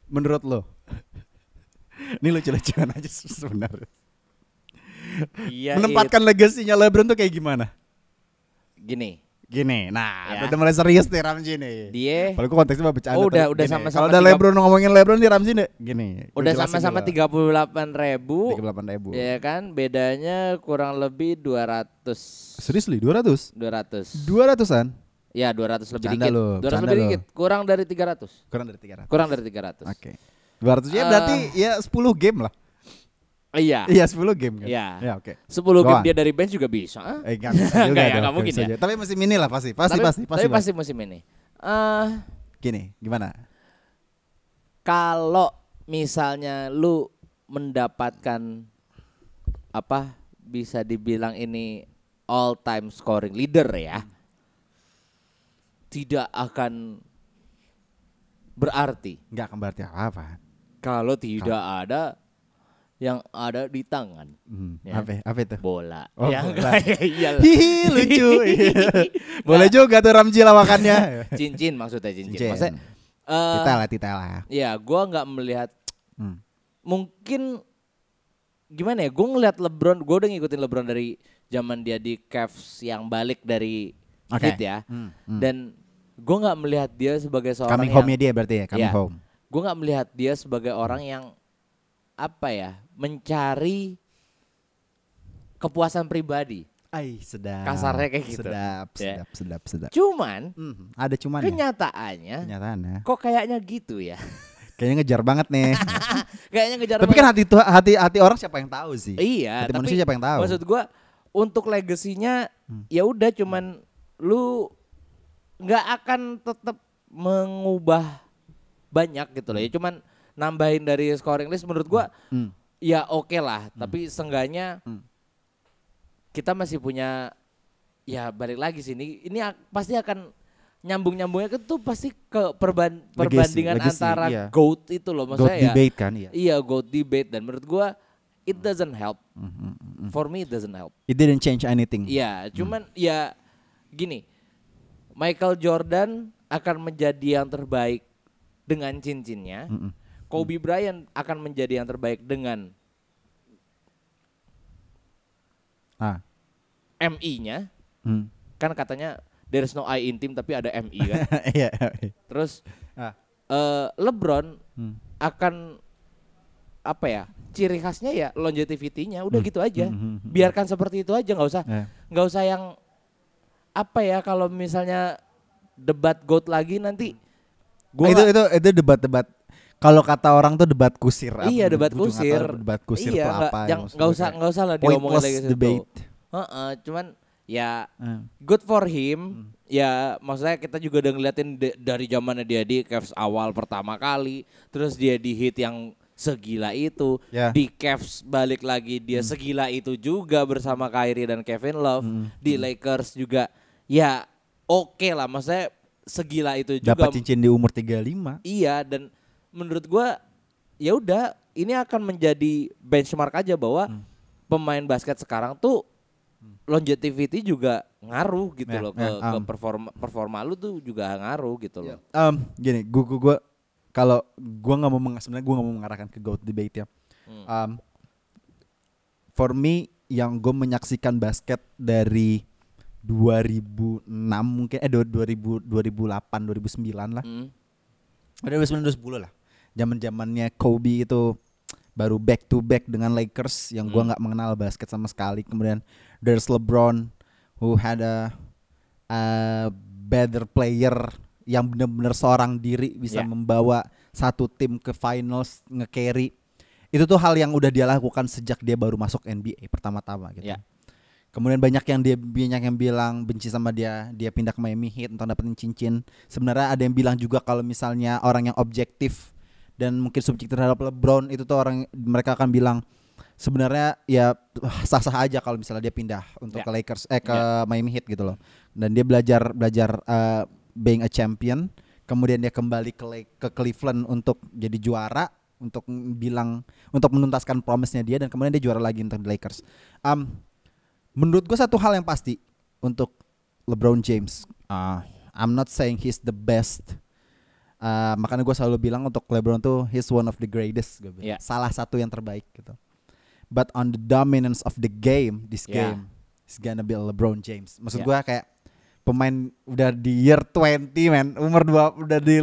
Menurut lo? Ini lucu-lucuan aja sebenarnya. Iya. Menempatkan legasinya LeBron tuh kayak gimana? it- gini. Gini, nah Ya. udah mulai serius nih Ramzi nih. Dia Kalau gue konteksnya bercanda. Oh, udah- tuh. udah sama-sama Kalau udah LeBron ngomongin LeBron di Ramzi nih. Gini. gua udah sama-sama dulu. 38 ribu. 38 ribu. Ya kan bedanya kurang lebih 200 Serius li 200? 200. 200-an? Ya 200 lebih Bercanda dikit. 200 bercanda lebih lu. dikit. Kurang dari 300. Kurang dari 300. Kurang dari 300. Oke. 200 ya Eh. berarti ya 10 game lah. Iya. Iya 10 game kan. Iya. Ya oke. 10 Go game on. dia dari bench juga bisa. Eh enggak bisa juga Enggak ya, enggak mungkin ya. Tapi masih mini lah pasti. Pasti tapi, pasti pasti. tapi pasti musim ini. Eh Gini, gimana? kalau misalnya lu mendapatkan apa bisa dibilang ini all time scoring leader ya tidak akan berarti Enggak akan berarti apa-apa. kalau tidak ada yang ada di tangan Hmm, Ya. Apa? Apa itu? bola Oh, ya bola. iyalah. Hihi lucu. Boleh juga tuh Ramji lawakannya. cincin maksudnya cincin, Cincin. maksudnya eh, Kita lah, kita lah. ya gua nggak melihat Hmm. mungkin gimana ya? Gue ngeliat LeBron, gue udah ngikutin LeBron dari zaman dia di Cavs yang balik dari Oke. Heat ya. Hmm, hmm. Dan gue nggak melihat dia sebagai seorang Coming yang home-nya dia berarti ya, coming Iya. home. gue nggak melihat dia sebagai orang yang apa ya mencari kepuasan pribadi. Ay, sedap. Kasarnya kayak gitu. Sedap, Ya. sedap, sedap, sedap. Cuman Hmm, ada cuman ya, kenyataannya kenyataannya. kok kayaknya gitu ya. Kayaknya ngejar banget nih. kayaknya ngejar Tapi kan banget. hati tu- hati hati orang siapa yang tahu sih? iya, hati tapi manusia siapa yang tahu? maksud gua untuk legasinya ya udah cuman lu nggak akan tetap mengubah banyak gitu loh ya cuman nambahin dari scoring list menurut gua Hmm. ya oke lah tapi seenggaknya Hmm. kita masih punya ya balik lagi sini ini pasti akan nyambung nyambungnya itu pasti ke perban- perbandingan legacy, antara iya. goat itu loh Goat maksudnya ya debate kan ya. iya goat debate dan menurut gua it doesn't help Hmm, for me it doesn't help It didn't change anything. Iya, cuman ya gini, Michael Jordan akan menjadi yang terbaik dengan cincinnya. Mm-mm. Kobe Bryant akan menjadi yang terbaik dengan Ah. MI-nya. Hmm. Kan katanya there's no I in team tapi ada MI kan. Iya. Terus Ah. eh, LeBron Hmm. akan apa ya? Ciri khasnya ya longevity-nya udah gitu aja. Hmm, hmm, hmm. Biarkan seperti itu aja nggak usah Eh. nggak usah yang apa ya kalau misalnya debat goat lagi nanti Nah, gua itu itu itu debat-debat. Kalau kata orang tuh debat kusir. Iya debat kusir debat kusir iya, nggak- apa. yang nggak usah nggak usah lah diomongin lagi situ. debate. Heeh, cuman ya Eh. good for him ya maksudnya kita juga udah ngeliatin de- dari zamannya dia di Cavs awal pertama kali terus dia di hit yang segila itu Ya. di Cavs balik lagi dia segila itu juga bersama Kyrie dan Kevin Love di Lakers juga ya oke lah maksudnya segila itu juga Dapat cincin di umur 35. Iya dan menurut gua ya udah ini akan menjadi benchmark aja bahwa Hmm. pemain basket sekarang tuh longevity juga ngaruh gitu Ya, loh ke, ya, ke um. performa performa lu tuh juga ngaruh gitu loh. Um, gini, gua gua, gua kalau gua nggak mau sebenarnya gua nggak mau mengarahkan ke goat debate ya. Hmm. Um, for me yang gue menyaksikan basket dari 2006 mungkin eh 2000 2008 2009 lah. Hmm. Ada 2009 2010 lah. Zaman-zamannya Kobe itu baru back to back dengan Lakers yang gua Hmm. nggak mengenal basket sama sekali. Kemudian there's LeBron who had a, a better player yang benar-benar seorang diri bisa Ya. membawa satu tim ke finals nge-carry. Itu tuh hal yang udah dia lakukan sejak dia baru masuk NBA pertama-tama gitu. Ya. Kemudian banyak yang dia banyak yang bilang benci sama dia, dia pindah ke Miami Heat untuk dapetin cincin. Sebenarnya ada yang bilang juga kalau misalnya orang yang objektif dan mungkin subjektif terhadap LeBron itu tuh orang mereka akan bilang sebenarnya ya sah-sah aja kalau misalnya dia pindah untuk Ya. ke Lakers eh ke Ya. Miami Heat gitu loh. Dan dia belajar belajar uh, being a champion, kemudian dia kembali ke Lake- ke Cleveland untuk jadi juara untuk bilang untuk menuntaskan promise-nya dia dan kemudian dia juara lagi untuk the Lakers. Um, menurut gue satu hal yang pasti untuk LeBron James, uh, I'm not saying he's the best. Uh, makanya gue selalu bilang untuk LeBron tuh he's one of the greatest, gue bilang. Yeah. salah satu yang terbaik gitu. But on the dominance of the game, this Yeah. game, it's gonna be LeBron James. Maksud Yeah. gua kayak pemain udah di year 20 man, umur dua udah di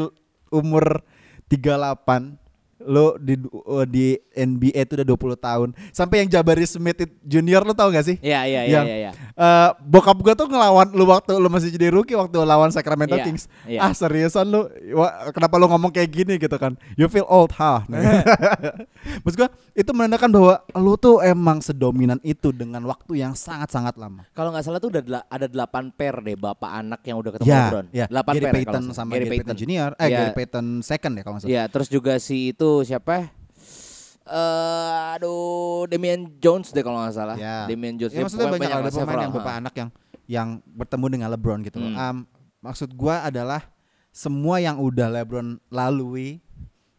umur 38 lo di uh, di NBA itu udah 20 tahun. Sampai yang Jabari Smith it- Junior lo tau gak sih? Iya iya iya iya. iya. eh, bokap gua tuh ngelawan lu waktu lu masih jadi rookie waktu lawan Sacramento Iya, Kings. iya. Ah seriusan lu Wah, kenapa lu ngomong kayak gini gitu kan? You feel old, ha? Maksud gua itu menandakan bahwa lu tuh emang sedominan itu dengan waktu yang sangat-sangat lama. Kalau nggak salah tuh udah ada 8 pair deh bapak anak yang udah ketemu Ya, LeBron. ya. 8 Gary pair Payton sama Gary, Payton Junior, eh Iya. Gary Payton second ya kalau nggak salah. Iya, terus juga si itu siapa? Eh, aduh, Damian Jones deh kalau nggak salah. Ya. Damian Jones. Ya, Ya, maksudnya banyak ada pemain yang bapak ha. anak yang yang bertemu dengan LeBron gitu. Hmm. Um, maksud gua adalah semua yang udah LeBron lalui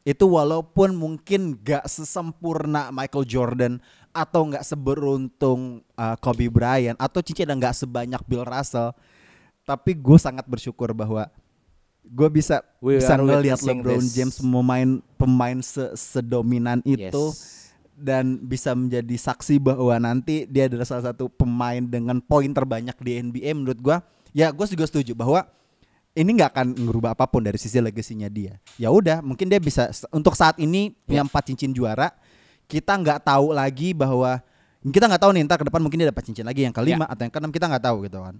itu walaupun mungkin gak sesempurna Michael Jordan atau nggak seberuntung uh, Kobe Bryant atau cincin dan nggak sebanyak Bill Russell, tapi gue sangat bersyukur bahwa gue bisa We bisa ngelihat LeBron this. James pemain pemain se- sedominan itu Yes. dan bisa menjadi saksi bahwa nanti dia adalah salah satu pemain dengan poin terbanyak di NBA menurut gua. Ya gue juga setuju bahwa ini nggak akan ngerubah apa pun dari sisi legasinya dia. Ya udah mungkin dia bisa untuk saat ini punya empat cincin juara. Kita nggak tahu lagi bahwa kita nggak tahu nih ntar ke depan mungkin dia dapat cincin lagi yang kelima atau yang keenam kita nggak tahu gitu kan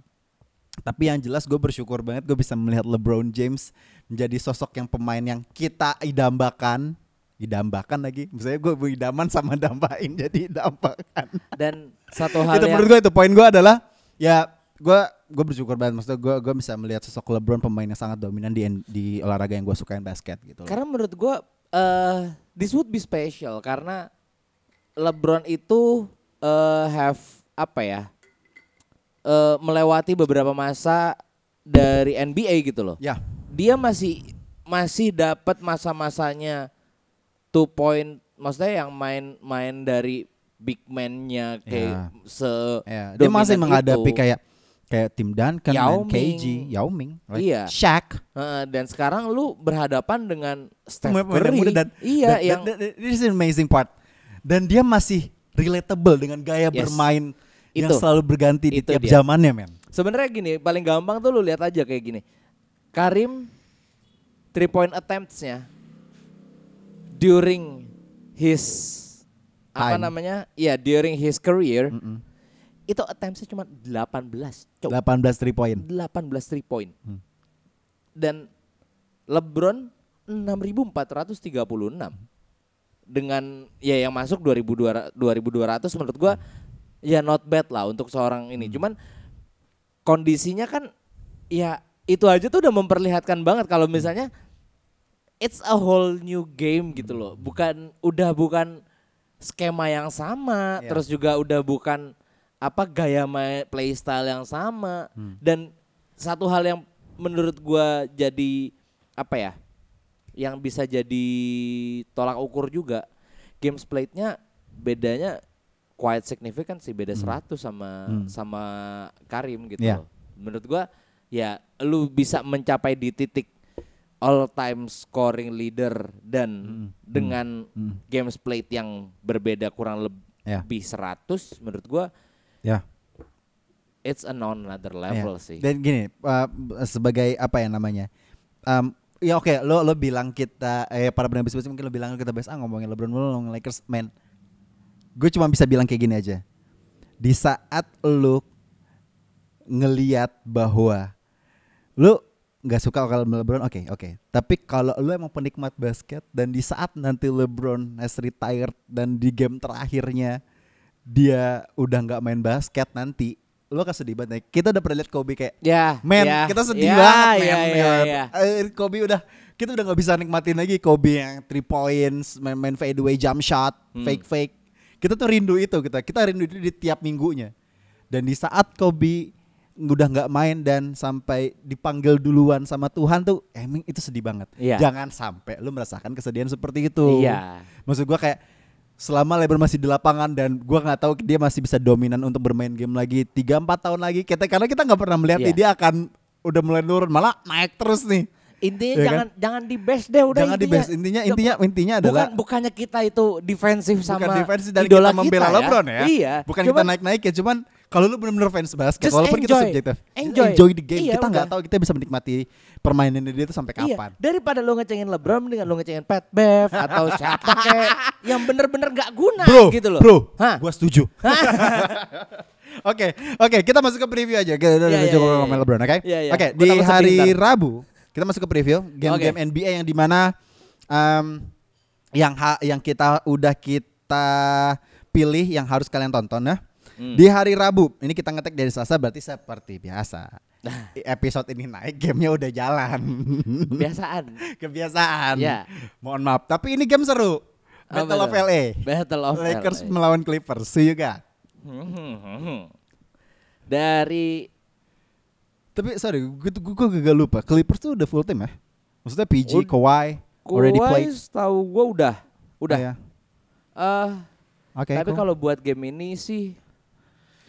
tapi yang jelas gue bersyukur banget gue bisa melihat LeBron James menjadi sosok yang pemain yang kita idambakan idambakan lagi misalnya gue idaman sama dambain jadi idambakan Dan satu hal itu yang menurut gue itu poin gue adalah ya gue gue bersyukur banget maksudnya gue gue bisa melihat sosok LeBron pemain yang sangat dominan di di olahraga yang gue sukain basket gitu loh. Karena menurut gua eh this would be special karena LeBron itu eh have apa ya? Eh melewati beberapa masa dari NBA gitu loh. ya Dia masih masih dapat masa-masanya two point maksudnya yang main-main dari big man-nya kayak Ya. se ya dia masih menghadapi itu. kayak kayak tim Duncan Yao dan KG Ming. Yao Ming like Iya. Shaq Heeh, dan sekarang lu berhadapan dengan Steph Curry. muda dan iya dan, yang dan, dan, this is amazing part dan dia masih relatable dengan gaya Yes. bermain yang Itu. selalu berganti di tiap dia. zamannya men Sebenarnya gini, paling gampang tuh lu lihat aja kayak gini. Karim three point attempts-nya during his apa Time. namanya? Ya, during his career Mm-mm. itu attempts-nya cuma 18. Cok, 18 three point 18 three point. Hmm. Dan LeBron 6436. Dengan ya yang masuk 2200 2200 menurut gua ya not bad lah untuk seorang ini. Cuman kondisinya kan ya itu aja tuh udah memperlihatkan banget kalau misalnya it's a whole new game gitu loh. Bukan udah bukan skema yang sama, Iya. terus juga udah bukan apa gaya main playstyle yang sama dan satu hal yang menurut gua jadi apa ya? yang bisa jadi tolak ukur juga games plate-nya bedanya quite significant sih beda 100 sama Hmm. sama Karim gitu Iya. loh. Menurut gua ya lu bisa mencapai di titik all time scoring leader dan Hmm. dengan Hmm. games plate yang berbeda kurang Ya. lebih 100 menurut gua ya it's a non another Iya. level sih. Dan gini, uh, sebagai apa ya namanya? Um, ya oke, lo lo bilang kita eh para pendengar bisnis mungkin lo bilang kita bahas ah ngomongin LeBron mulu ngomongin Lakers, man. Gue cuma bisa bilang kayak gini aja. Di saat lo ngeliat bahwa lo nggak suka kalau LeBron, oke oke. Tapi kalau lo emang penikmat basket dan di saat nanti LeBron has retired dan di game terakhirnya dia udah nggak main basket nanti, lo akan sedih banget. Kita udah pernah lihat Kobe kayak Ya, Men, ya, kita sedih ya, banget men. ya, ya, ya. Eh, Kobe udah kita udah nggak bisa nikmatin lagi Kobe yang three points, main, main fadeaway jump shot, Hmm. fake fake. Kita tuh rindu itu kita. Kita rindu itu di tiap minggunya. Dan di saat Kobe udah nggak main dan sampai dipanggil duluan sama Tuhan tuh emang itu sedih banget. Iya. Jangan sampai lu merasakan kesedihan seperti itu. Iya. Maksud gua kayak selama LeBron masih di lapangan dan gua nggak tahu dia masih bisa dominan untuk bermain game lagi 3 4 tahun lagi kita karena kita nggak pernah melihat nih dia akan udah mulai turun malah naik terus nih. Intinya Ya kan? jangan jangan di best deh udah Jangan di best. Intinya intinya intinya adalah bukan bukannya kita itu defensif sama bukan defense dan idola kita membela kita LeBron ya. Iya. Bukan Cuman kita naik-naik ya, cuman kalau lu benar-benar fans basket Just walaupun kita enjoy. subjektif. just Enjoy. enjoy the game. Iya, kita nggak tahu kita bisa menikmati permainan dia itu sampai Iya, kapan. daripada lu ngecengin LeBron mendingan lu ngecengin Pat Bev atau siapa kayak yang bener-bener gak guna Bro, gitu loh. bro, Hah? gua setuju. Oke, oke, kita masuk ke preview aja. Kita udah Iya, udah iya, cukup iya, ngomongin iya. LeBron, oke? Iya, iya. Oke, Gua di hari. Rabu kita masuk ke preview game-game NBA yang di mana um, yang ha- yang kita udah kita pilih yang harus kalian tonton ya. Hmm. Di hari Rabu, ini kita ngetek dari Selasa berarti seperti biasa. Episode ini naik, gamenya udah jalan. Kebiasaan. Kebiasaan. Iya. Mohon maaf, tapi ini game seru. Battle of tuh? LA. Battle of Lakers LA. melawan Clippers. See you guys. Dari Tapi sorry, gue gue gue gagal lupa. Clippers tuh udah full tim ya? Maksudnya PG, Kawhi, already Kawhi played. tahu gua udah udah. Iya. Eh, Oke. tapi cool. kalau buat game ini sih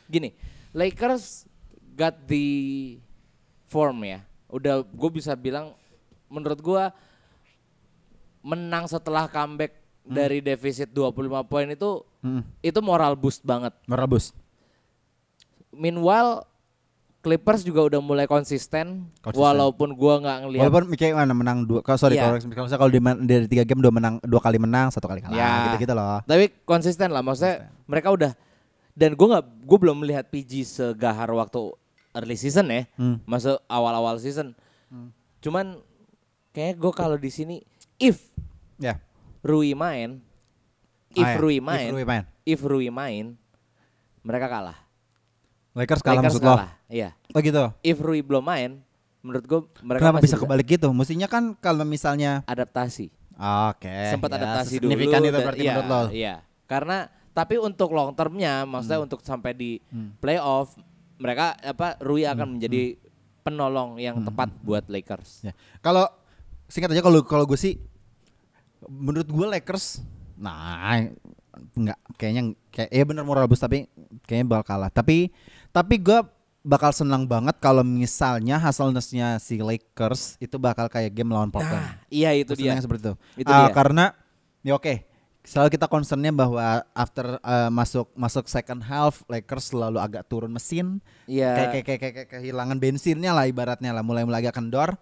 gini, Lakers got the form ya. Udah gue bisa bilang menurut gua menang setelah comeback dari defisit 25 poin itu Hmm. itu moral boost banget. Merebus. Meanwhile Clippers juga udah mulai konsisten, Konsisten. walaupun gua nggak ngelihat Walaupun kayak mana menang dua, kalau sorry Iya. kalau kalau misalnya kalau di dari tiga game dua menang dua kali menang satu kali kalah Ya. gitu gitu loh. Tapi konsisten lah, maksudnya mereka udah dan gue nggak, gue belum melihat PG segahar waktu early season ya, Hmm. masuk awal-awal season. Cuman kayak gue kalau di sini, if Ya. Rui main, if Ah, ya. Rui If main, Rui main. if Rui main, mereka kalah. Lakers kalah Lakers maksud lo. kalah, iya. Oh gitu. If Rui belum main, menurut gue mereka Kenapa masih bisa kebalik gitu? Mestinya kan kalau misalnya adaptasi. Oke. sempat ya, adaptasi dulu. signifikan itu berarti iya, menurut lo. Iya. Karena tapi untuk long termnya, maksudnya untuk sampai di playoff, mereka apa Rui akan menjadi penolong yang tepat buat Lakers. Ya. Kalau singkat aja kalau kalau gue sih menurut gue Lakers nah nggak kayaknya kayak ya bener moral boost tapi kayaknya bakal kalah. Tapi tapi gue bakal senang banget kalau misalnya hasilnya si Lakers itu bakal kayak game lawan Portland. Nah, iya itu dia. yang seperti itu. Itu Ah, dia. Karena ya oke, selalu kita concernnya bahwa after uh, masuk masuk second half Lakers selalu agak turun mesin. Iya. Kayak, kayak, kayak, kayak- kayak kehilangan bensinnya lah ibaratnya lah mulai-mulai agak kendor.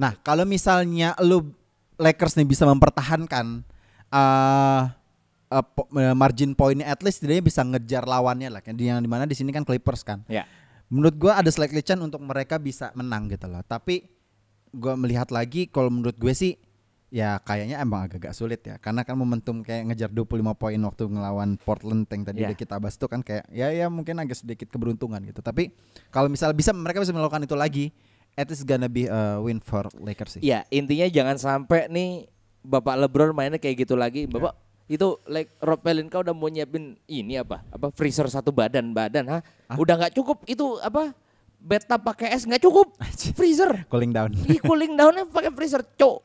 Nah, kalau misalnya lu Lakers nih bisa mempertahankan uh, uh, po- margin poinnya at least dia bisa ngejar lawannya lah. Yang di- Yang di mana di sini kan Clippers kan. Ya. Menurut gua ada slightly chance untuk mereka bisa menang gitu loh. Tapi gua melihat lagi kalau menurut gue sih ya kayaknya emang agak-agak sulit ya. Karena kan momentum kayak ngejar 25 poin waktu ngelawan Portland yang tadi Ya. udah kita bahas itu kan kayak ya ya mungkin agak sedikit keberuntungan gitu. Tapi kalau misal bisa mereka bisa melakukan itu lagi, at least gonna be a win for Lakers sih. Iya, intinya jangan sampai nih Bapak LeBron mainnya kayak gitu lagi. Bapak itu like Rob Pelinka udah mau nyiapin ini apa? Apa freezer satu badan badan, ha? Udah nggak cukup itu apa? Beta pakai es nggak cukup. Freezer. Cooling down. Ih cooling downnya pakai freezer, cok.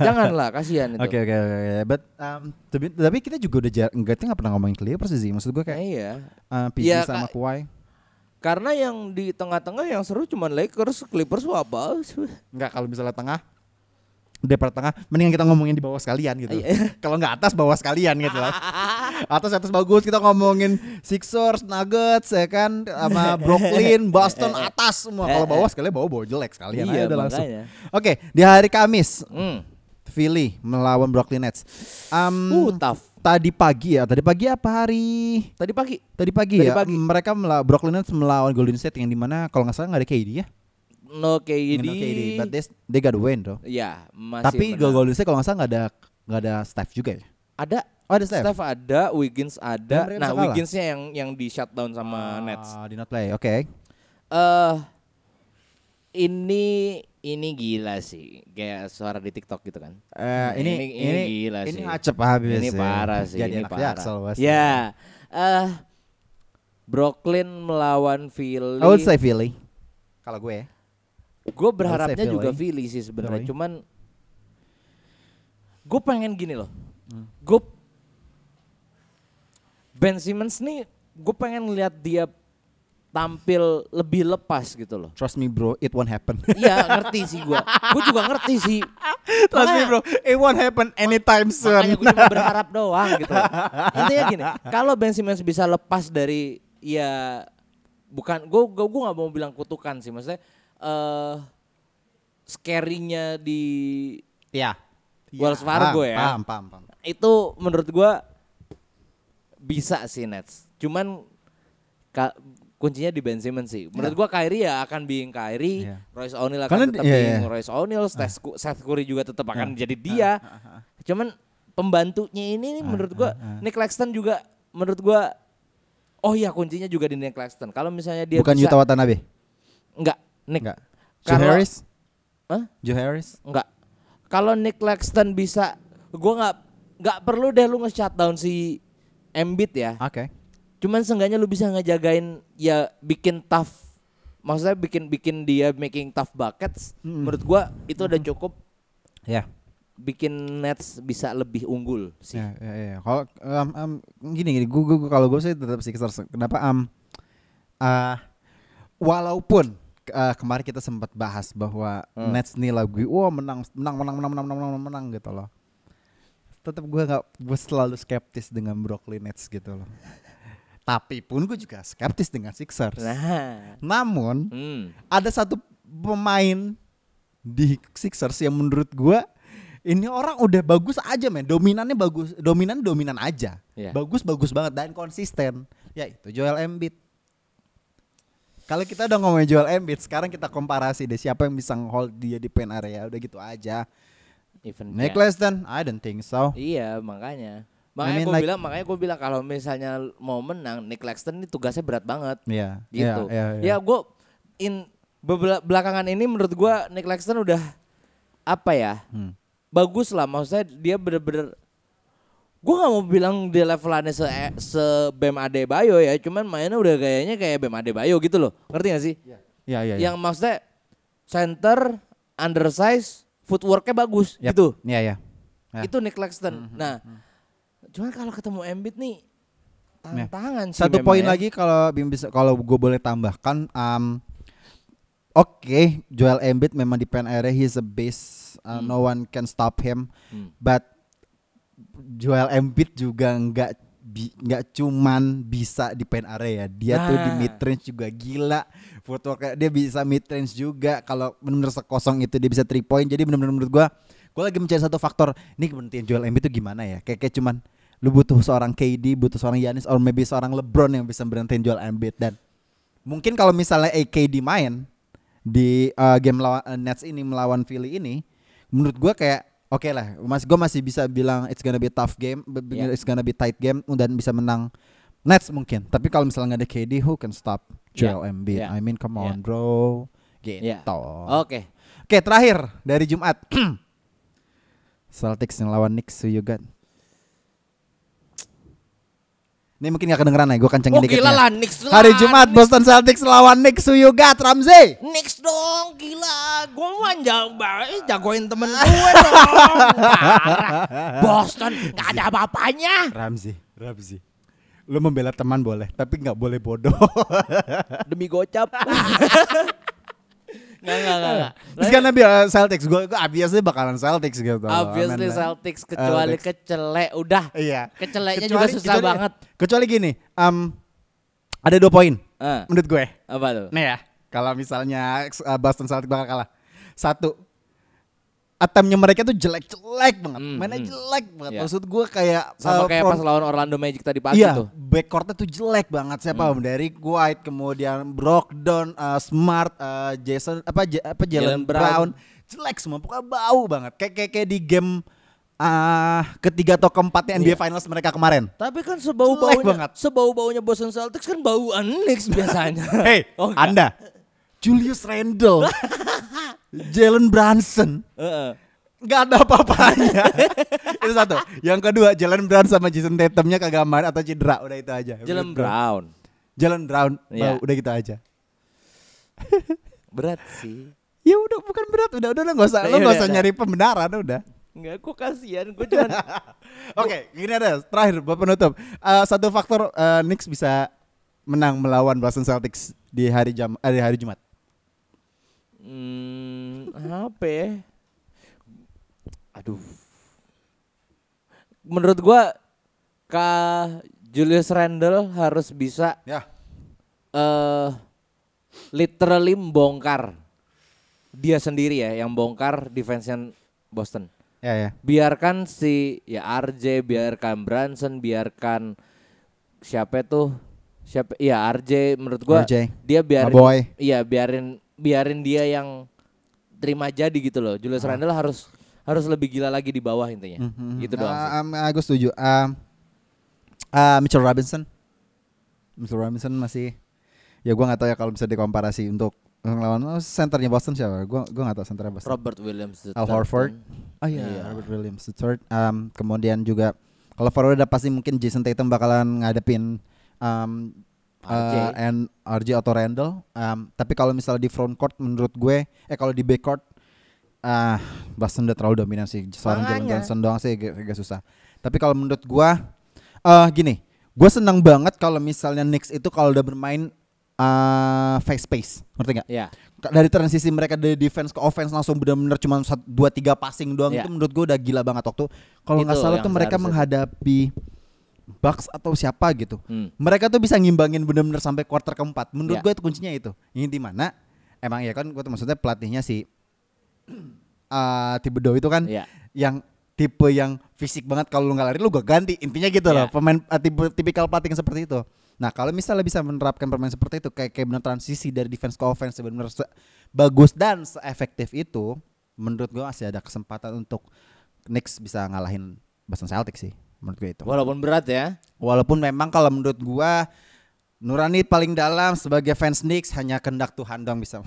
Janganlah, kasihan itu. Oke oke oke. But um, tapi, tapi kita juga udah jar enggak nggak pernah ngomongin Clippers sih. Maksud gue Nah, kayak iya. uh, PG Iya, sama. Kawhi. Karena yang di tengah-tengah yang seru cuma Lakers, Clippers apa? Enggak kalau misalnya tengah daripada tengah mendingan kita ngomongin di bawah sekalian gitu. Iya. kalau nggak atas bawah sekalian gitu loh. atas atas bagus kita ngomongin Sixers, Nuggets ya kan sama Brooklyn, Boston atas semua. Kalau bawah sekalian bawah bawah jelek sekalian Iya, aja udah langsung. Oke, di hari Kamis Hmm. Philly melawan Brooklyn Nets. Um, Uh, tough. Tadi pagi ya, tadi pagi apa hari? Tadi pagi. Tadi pagi Tadi ya, pagi. mereka mela Brooklyn Nets melawan Golden State yang di mana kalau nggak salah nggak ada KD ya? No KD. No KD, but they, they got win though. Ya, masih Tapi menang. Golden State kalau nggak salah nggak ada nggak ada Steph juga ya? ada Oh ada Steph. Steph ada, Wiggins ada. Nah, kalah. Wigginsnya yang yang di shutdown sama Nets. Ah, did not play. Oke. Eh ini ini gila sih, kayak suara di TikTok gitu kan. Eh, ini Ini- ini ini gila ini sih. acep habis. ini ya. parah sih, Jadi ini parah. Jaksel. Ya. Eh Brooklyn melawan Philly. I would say Philly. Kalau gue. Gue berharapnya juga Philly sih sebenarnya. Philly. Cuman gue pengen gini loh. Hmm. Gue Ben Simmons nih gue pengen lihat dia tampil lebih lepas gitu loh. Trust me bro, it won't happen. Iya ngerti sih gue. Gue juga ngerti sih. Trust me bro, it won't happen anytime soon. Makanya gue cuma berharap doang gitu. Intinya gini, kalau Ben Simmons bisa lepas dari ya bukan gue gue gue nggak mau bilang kutukan sih, maksudnya eh scary-nya di Iya. Wells Fargo paham, ya. Paham, paham, paham. itu menurut gua bisa sih Nets. Cuman ka- kuncinya di Ben Simmons sih. Menurut gua Kyrie ya akan being Kyrie, Iya. Royce O'Neal akan Karena tetap iya, being iya. Royce O'Neal, Cu- Seth Curry juga tetap akan Iya. jadi dia. Cuman pembantunya ini nih menurut gua ah, ah. Nick Claxton juga menurut gua oh iya kuncinya juga di Nick Claxton. Kalau misalnya dia Bukan bisa Yuta Watanabe? enggak Nick Enggak. Joe Harris? Hah? Joe Harris? Enggak. Kalau Nick Claxton bisa, gua nggak nggak perlu deh lu nge-shutdown si Embiid ya. Oke. Cuman seenggaknya lu bisa ngejagain ya bikin tough. Maksudnya bikin bikin dia making tough buckets. Menurut gua itu udah cukup Ya. bikin Nets bisa lebih unggul sih. Ya, ya, ya. Kalau um, um, gini gini, gua, gua, kalau gue sih tetap Sixers. Kenapa? Um, uh, walaupun uh, kemarin kita sempat bahas bahwa Hmm. Nets nih lagi, wah menang, menang, menang, menang, menang, menang, menang, menang gitu loh. tetap gue nggak gue selalu skeptis dengan Brooklyn Nets gitu loh. Tapi pun gue juga skeptis dengan Sixers. Nah. Namun Hmm. ada satu pemain di Sixers yang menurut gua ini orang udah bagus aja men dominannya bagus dominan dominan aja Iya. bagus bagus banget dan konsisten ya itu Joel Embiid kalau kita udah ngomongin Joel Embiid sekarang kita komparasi deh siapa yang bisa hold dia di pen area udah gitu aja Even Nick. Claxton I don't think so Iya, makanya. Makanya mean, gue like- bilang, makanya gue bilang kalau misalnya mau menang, Nick Claxton ini tugasnya berat banget. Iya Gitu. iya, iya, Ya gue in belakangan ini menurut gue Nick Claxton udah apa ya? Hmm. Bagus lah, maksudnya dia bener-bener Gue gak mau bilang dia levelannya se, se Bam Adebayo ya, cuman mainnya udah gayanya kayak Bam Adebayo gitu loh. Ngerti gak sih? Iya, iya, iya. Yang maksudnya center, undersize, footworknya bagus Yap. gitu. Iya, iya. Ya. Itu Nick Claxton. Nah, cuman kalau ketemu Embiid nih tantangan sih Satu poin ya. lagi kalau Bim bisa kalau gue boleh tambahkan um, Oke, Joel Embiid memang di pen area he's a beast. Uh, No one can stop him. Hmm. But Joel Embiid juga nggak bi- nggak cuman bisa di pen area. Dia tuh di Nah. mid range juga gila. Footwork dia bisa mid range juga. Kalau benar-benar sekosong itu dia bisa three point. Jadi benar-benar menurut gua gua lagi mencari satu faktor. Ini berhentiin Joel Embiid itu gimana ya? Kayak kayak cuman lu butuh seorang KD, butuh seorang Giannis, or maybe seorang LeBron yang bisa berhentiin Joel Embiid dan mungkin kalau misalnya AKD main di uh, game lawan uh, Nets ini melawan Philly ini, menurut gua kayak oke lah, mas gue masih bisa bilang it's gonna be tough game, Yeah. it's gonna be tight game dan bisa menang Nets mungkin. Tapi kalau misalnya nggak ada KD, who can stop Joel Embiid? Yeah. I mean come on Yeah. bro, gitu. Yeah. Oke. Oke terakhir dari Jumat, Celtics yang lawan Knicks, who you got? Ini mungkin gak kedengeran ya, gue kencengin Oh dikit gila ya. lah Knicks lah. Hari Jumat Boston Celtics lawan Knicks, who you got Ramzi? Knicks dong gila. Gue mah jauh banget jagoin temen gue dong. Boston gak ada apa-apanya. Ramzi, Ramzi. Lu membela teman boleh, tapi nggak boleh bodoh. Demi gocap. Nggak, nggak, nggak, nggak. Terus kan uh, Celtics, gue gue obviously bakalan Celtics gitu. Obviously I mean, Celtics kecuali Celtics. kecele udah. Iya. Keceleknya Kecuali- juga susah kecuali- banget. Kecuali gini, um, ada dua poin Eh, menurut gue. apa tuh? Nih ya, kalau misalnya uh, Boston Celtics bakal kalah. Satu, attempt-nya mereka tuh jelek-jelek banget. Hmm, Mainnya hmm. jelek banget. Iya. Maksud gue kayak Sama uh, kayak front- pas lawan Orlando Magic tadi pagi Iya, tuh. backcourtnya tuh jelek banget siapa Hmm. dari White kemudian Brogdon, uh, Smart, uh, Jason apa J- apa Jalen Jalen Brown. Brown. jelek semua pokoknya bau banget kayak kayak, kayak di game ah ketiga atau keempatnya NBA Finals mereka kemarin. Tapi kan sebau baunya, banget. sebau baunya Boston Celtics kan bauan Knicks biasanya. Hey, Oh, enggak. Anda Julius Randle, Jalen Brunson, nggak ada apa-apanya. itu satu. Yang kedua, Jalen Brown sama Jason Tatumnya kagak main atau cedera, udah itu aja. Jalen. Brown. Jalen Brown, Iya. bau, udah gitu aja. Berat sih. Ya udah bukan berat, udah udah udah nggak usah, Ya lo nggak udah, usah udah. nyari pembenaran udah. Enggak, gue kasihan. Gue cuman Oke, gini ada terakhir buat penutup. Eh, satu faktor eh, Knicks bisa menang melawan Boston Celtics di hari jam eh, di hari Jumat. Hmm, apa ya? Aduh. Menurut gua Kak Julius Randle harus bisa Ya. eh literally bongkar dia sendiri ya yang bongkar defense Boston. Ya ya. Biarkan si ya RJ, biarkan Branson, biarkan siapa tuh? Siapa? Iya RJ menurut gua RJ. dia biarin iya biarin biarin dia yang terima jadi gitu loh. Julius Ah. Randle harus harus lebih gila lagi di bawah intinya. Gitu doang. Ah, um, aku setuju. Um, ah, Mitchell Robinson. Mitchell Robinson masih ya gua nggak tahu ya kalau bisa dikomparasi untuk ngelawan oh, senternya Boston siapa? Gua gua nggak tahu senternya Boston. Robert Williams Al. Horford. Oh iya, Iya. Robert Williams the third. Um, kemudian juga kalau forward udah pasti mungkin Jason Tatum bakalan ngadepin um, RJ. uh, and RJ atau Randall. Um, tapi kalau misalnya di front court menurut gue, eh kalau di back court, ah Boston udah terlalu dominan sih. Seorang Jalen. Johnson doang sih agak, agak susah. Tapi kalau menurut gue, eh gini, gue senang banget kalau misalnya Knicks itu kalau udah bermain uh, face space, ngerti nggak? Ya. Ka- dari transisi mereka dari defense ke offense langsung benar-benar cuma dua tiga passing doang Iya. itu menurut gue udah gila banget waktu kalau nggak salah tuh mereka menghadapi Bucks atau siapa gitu Hmm. mereka tuh bisa ngimbangin bener-bener sampai quarter keempat menurut Ya. gue itu kuncinya itu ini di mana emang ya kan gue tuh maksudnya pelatihnya si uh, Thibodeau itu kan Iya. yang tipe yang fisik banget kalau lu nggak lari lu gak ganti intinya gitu loh Ya. pemain uh, tipe tipikal pelatih yang seperti itu nah kalau misalnya bisa menerapkan permainan seperti itu kayak kayak bener transisi dari defense ke offense benar bagus dan seefektif itu menurut gue masih ada kesempatan untuk Knicks bisa ngalahin Boston Celtics sih menurut gue itu Walaupun berat ya. Walaupun memang kalau menurut gua Nurani paling dalam sebagai fans Knicks hanya kehendak Tuhan doang bisa.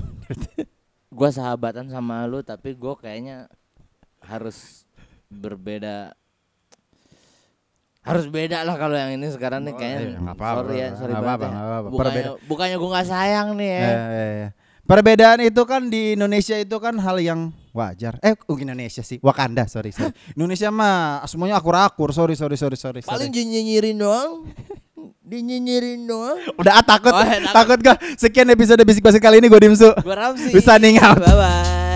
Gua sahabatan sama lu tapi gua kayaknya harus berbeda harus beda lah kalau yang ini sekarang nih kayaknya iya, nggak apa-apa, sorry ya sorry nggak banget apa-apa, ya. apa-apa. bukannya, bukannya gua nggak sayang nih ya Eh, eh, eh. Perbedaan itu kan di Indonesia itu kan hal yang wajar. Eh, bukan Indonesia sih, Wakanda, sorry, sorry. Indonesia mah semuanya akur-akur, sorry, sorry, sorry, sorry. sorry. paling nyinyirin doang dinyinyirin doang Udah ah, takut, Oh, ya, takut. takut gak? Sekian episode bisik-bisik kali ini gue Dimsu. gua Ramsi Bisa ning out. bye bye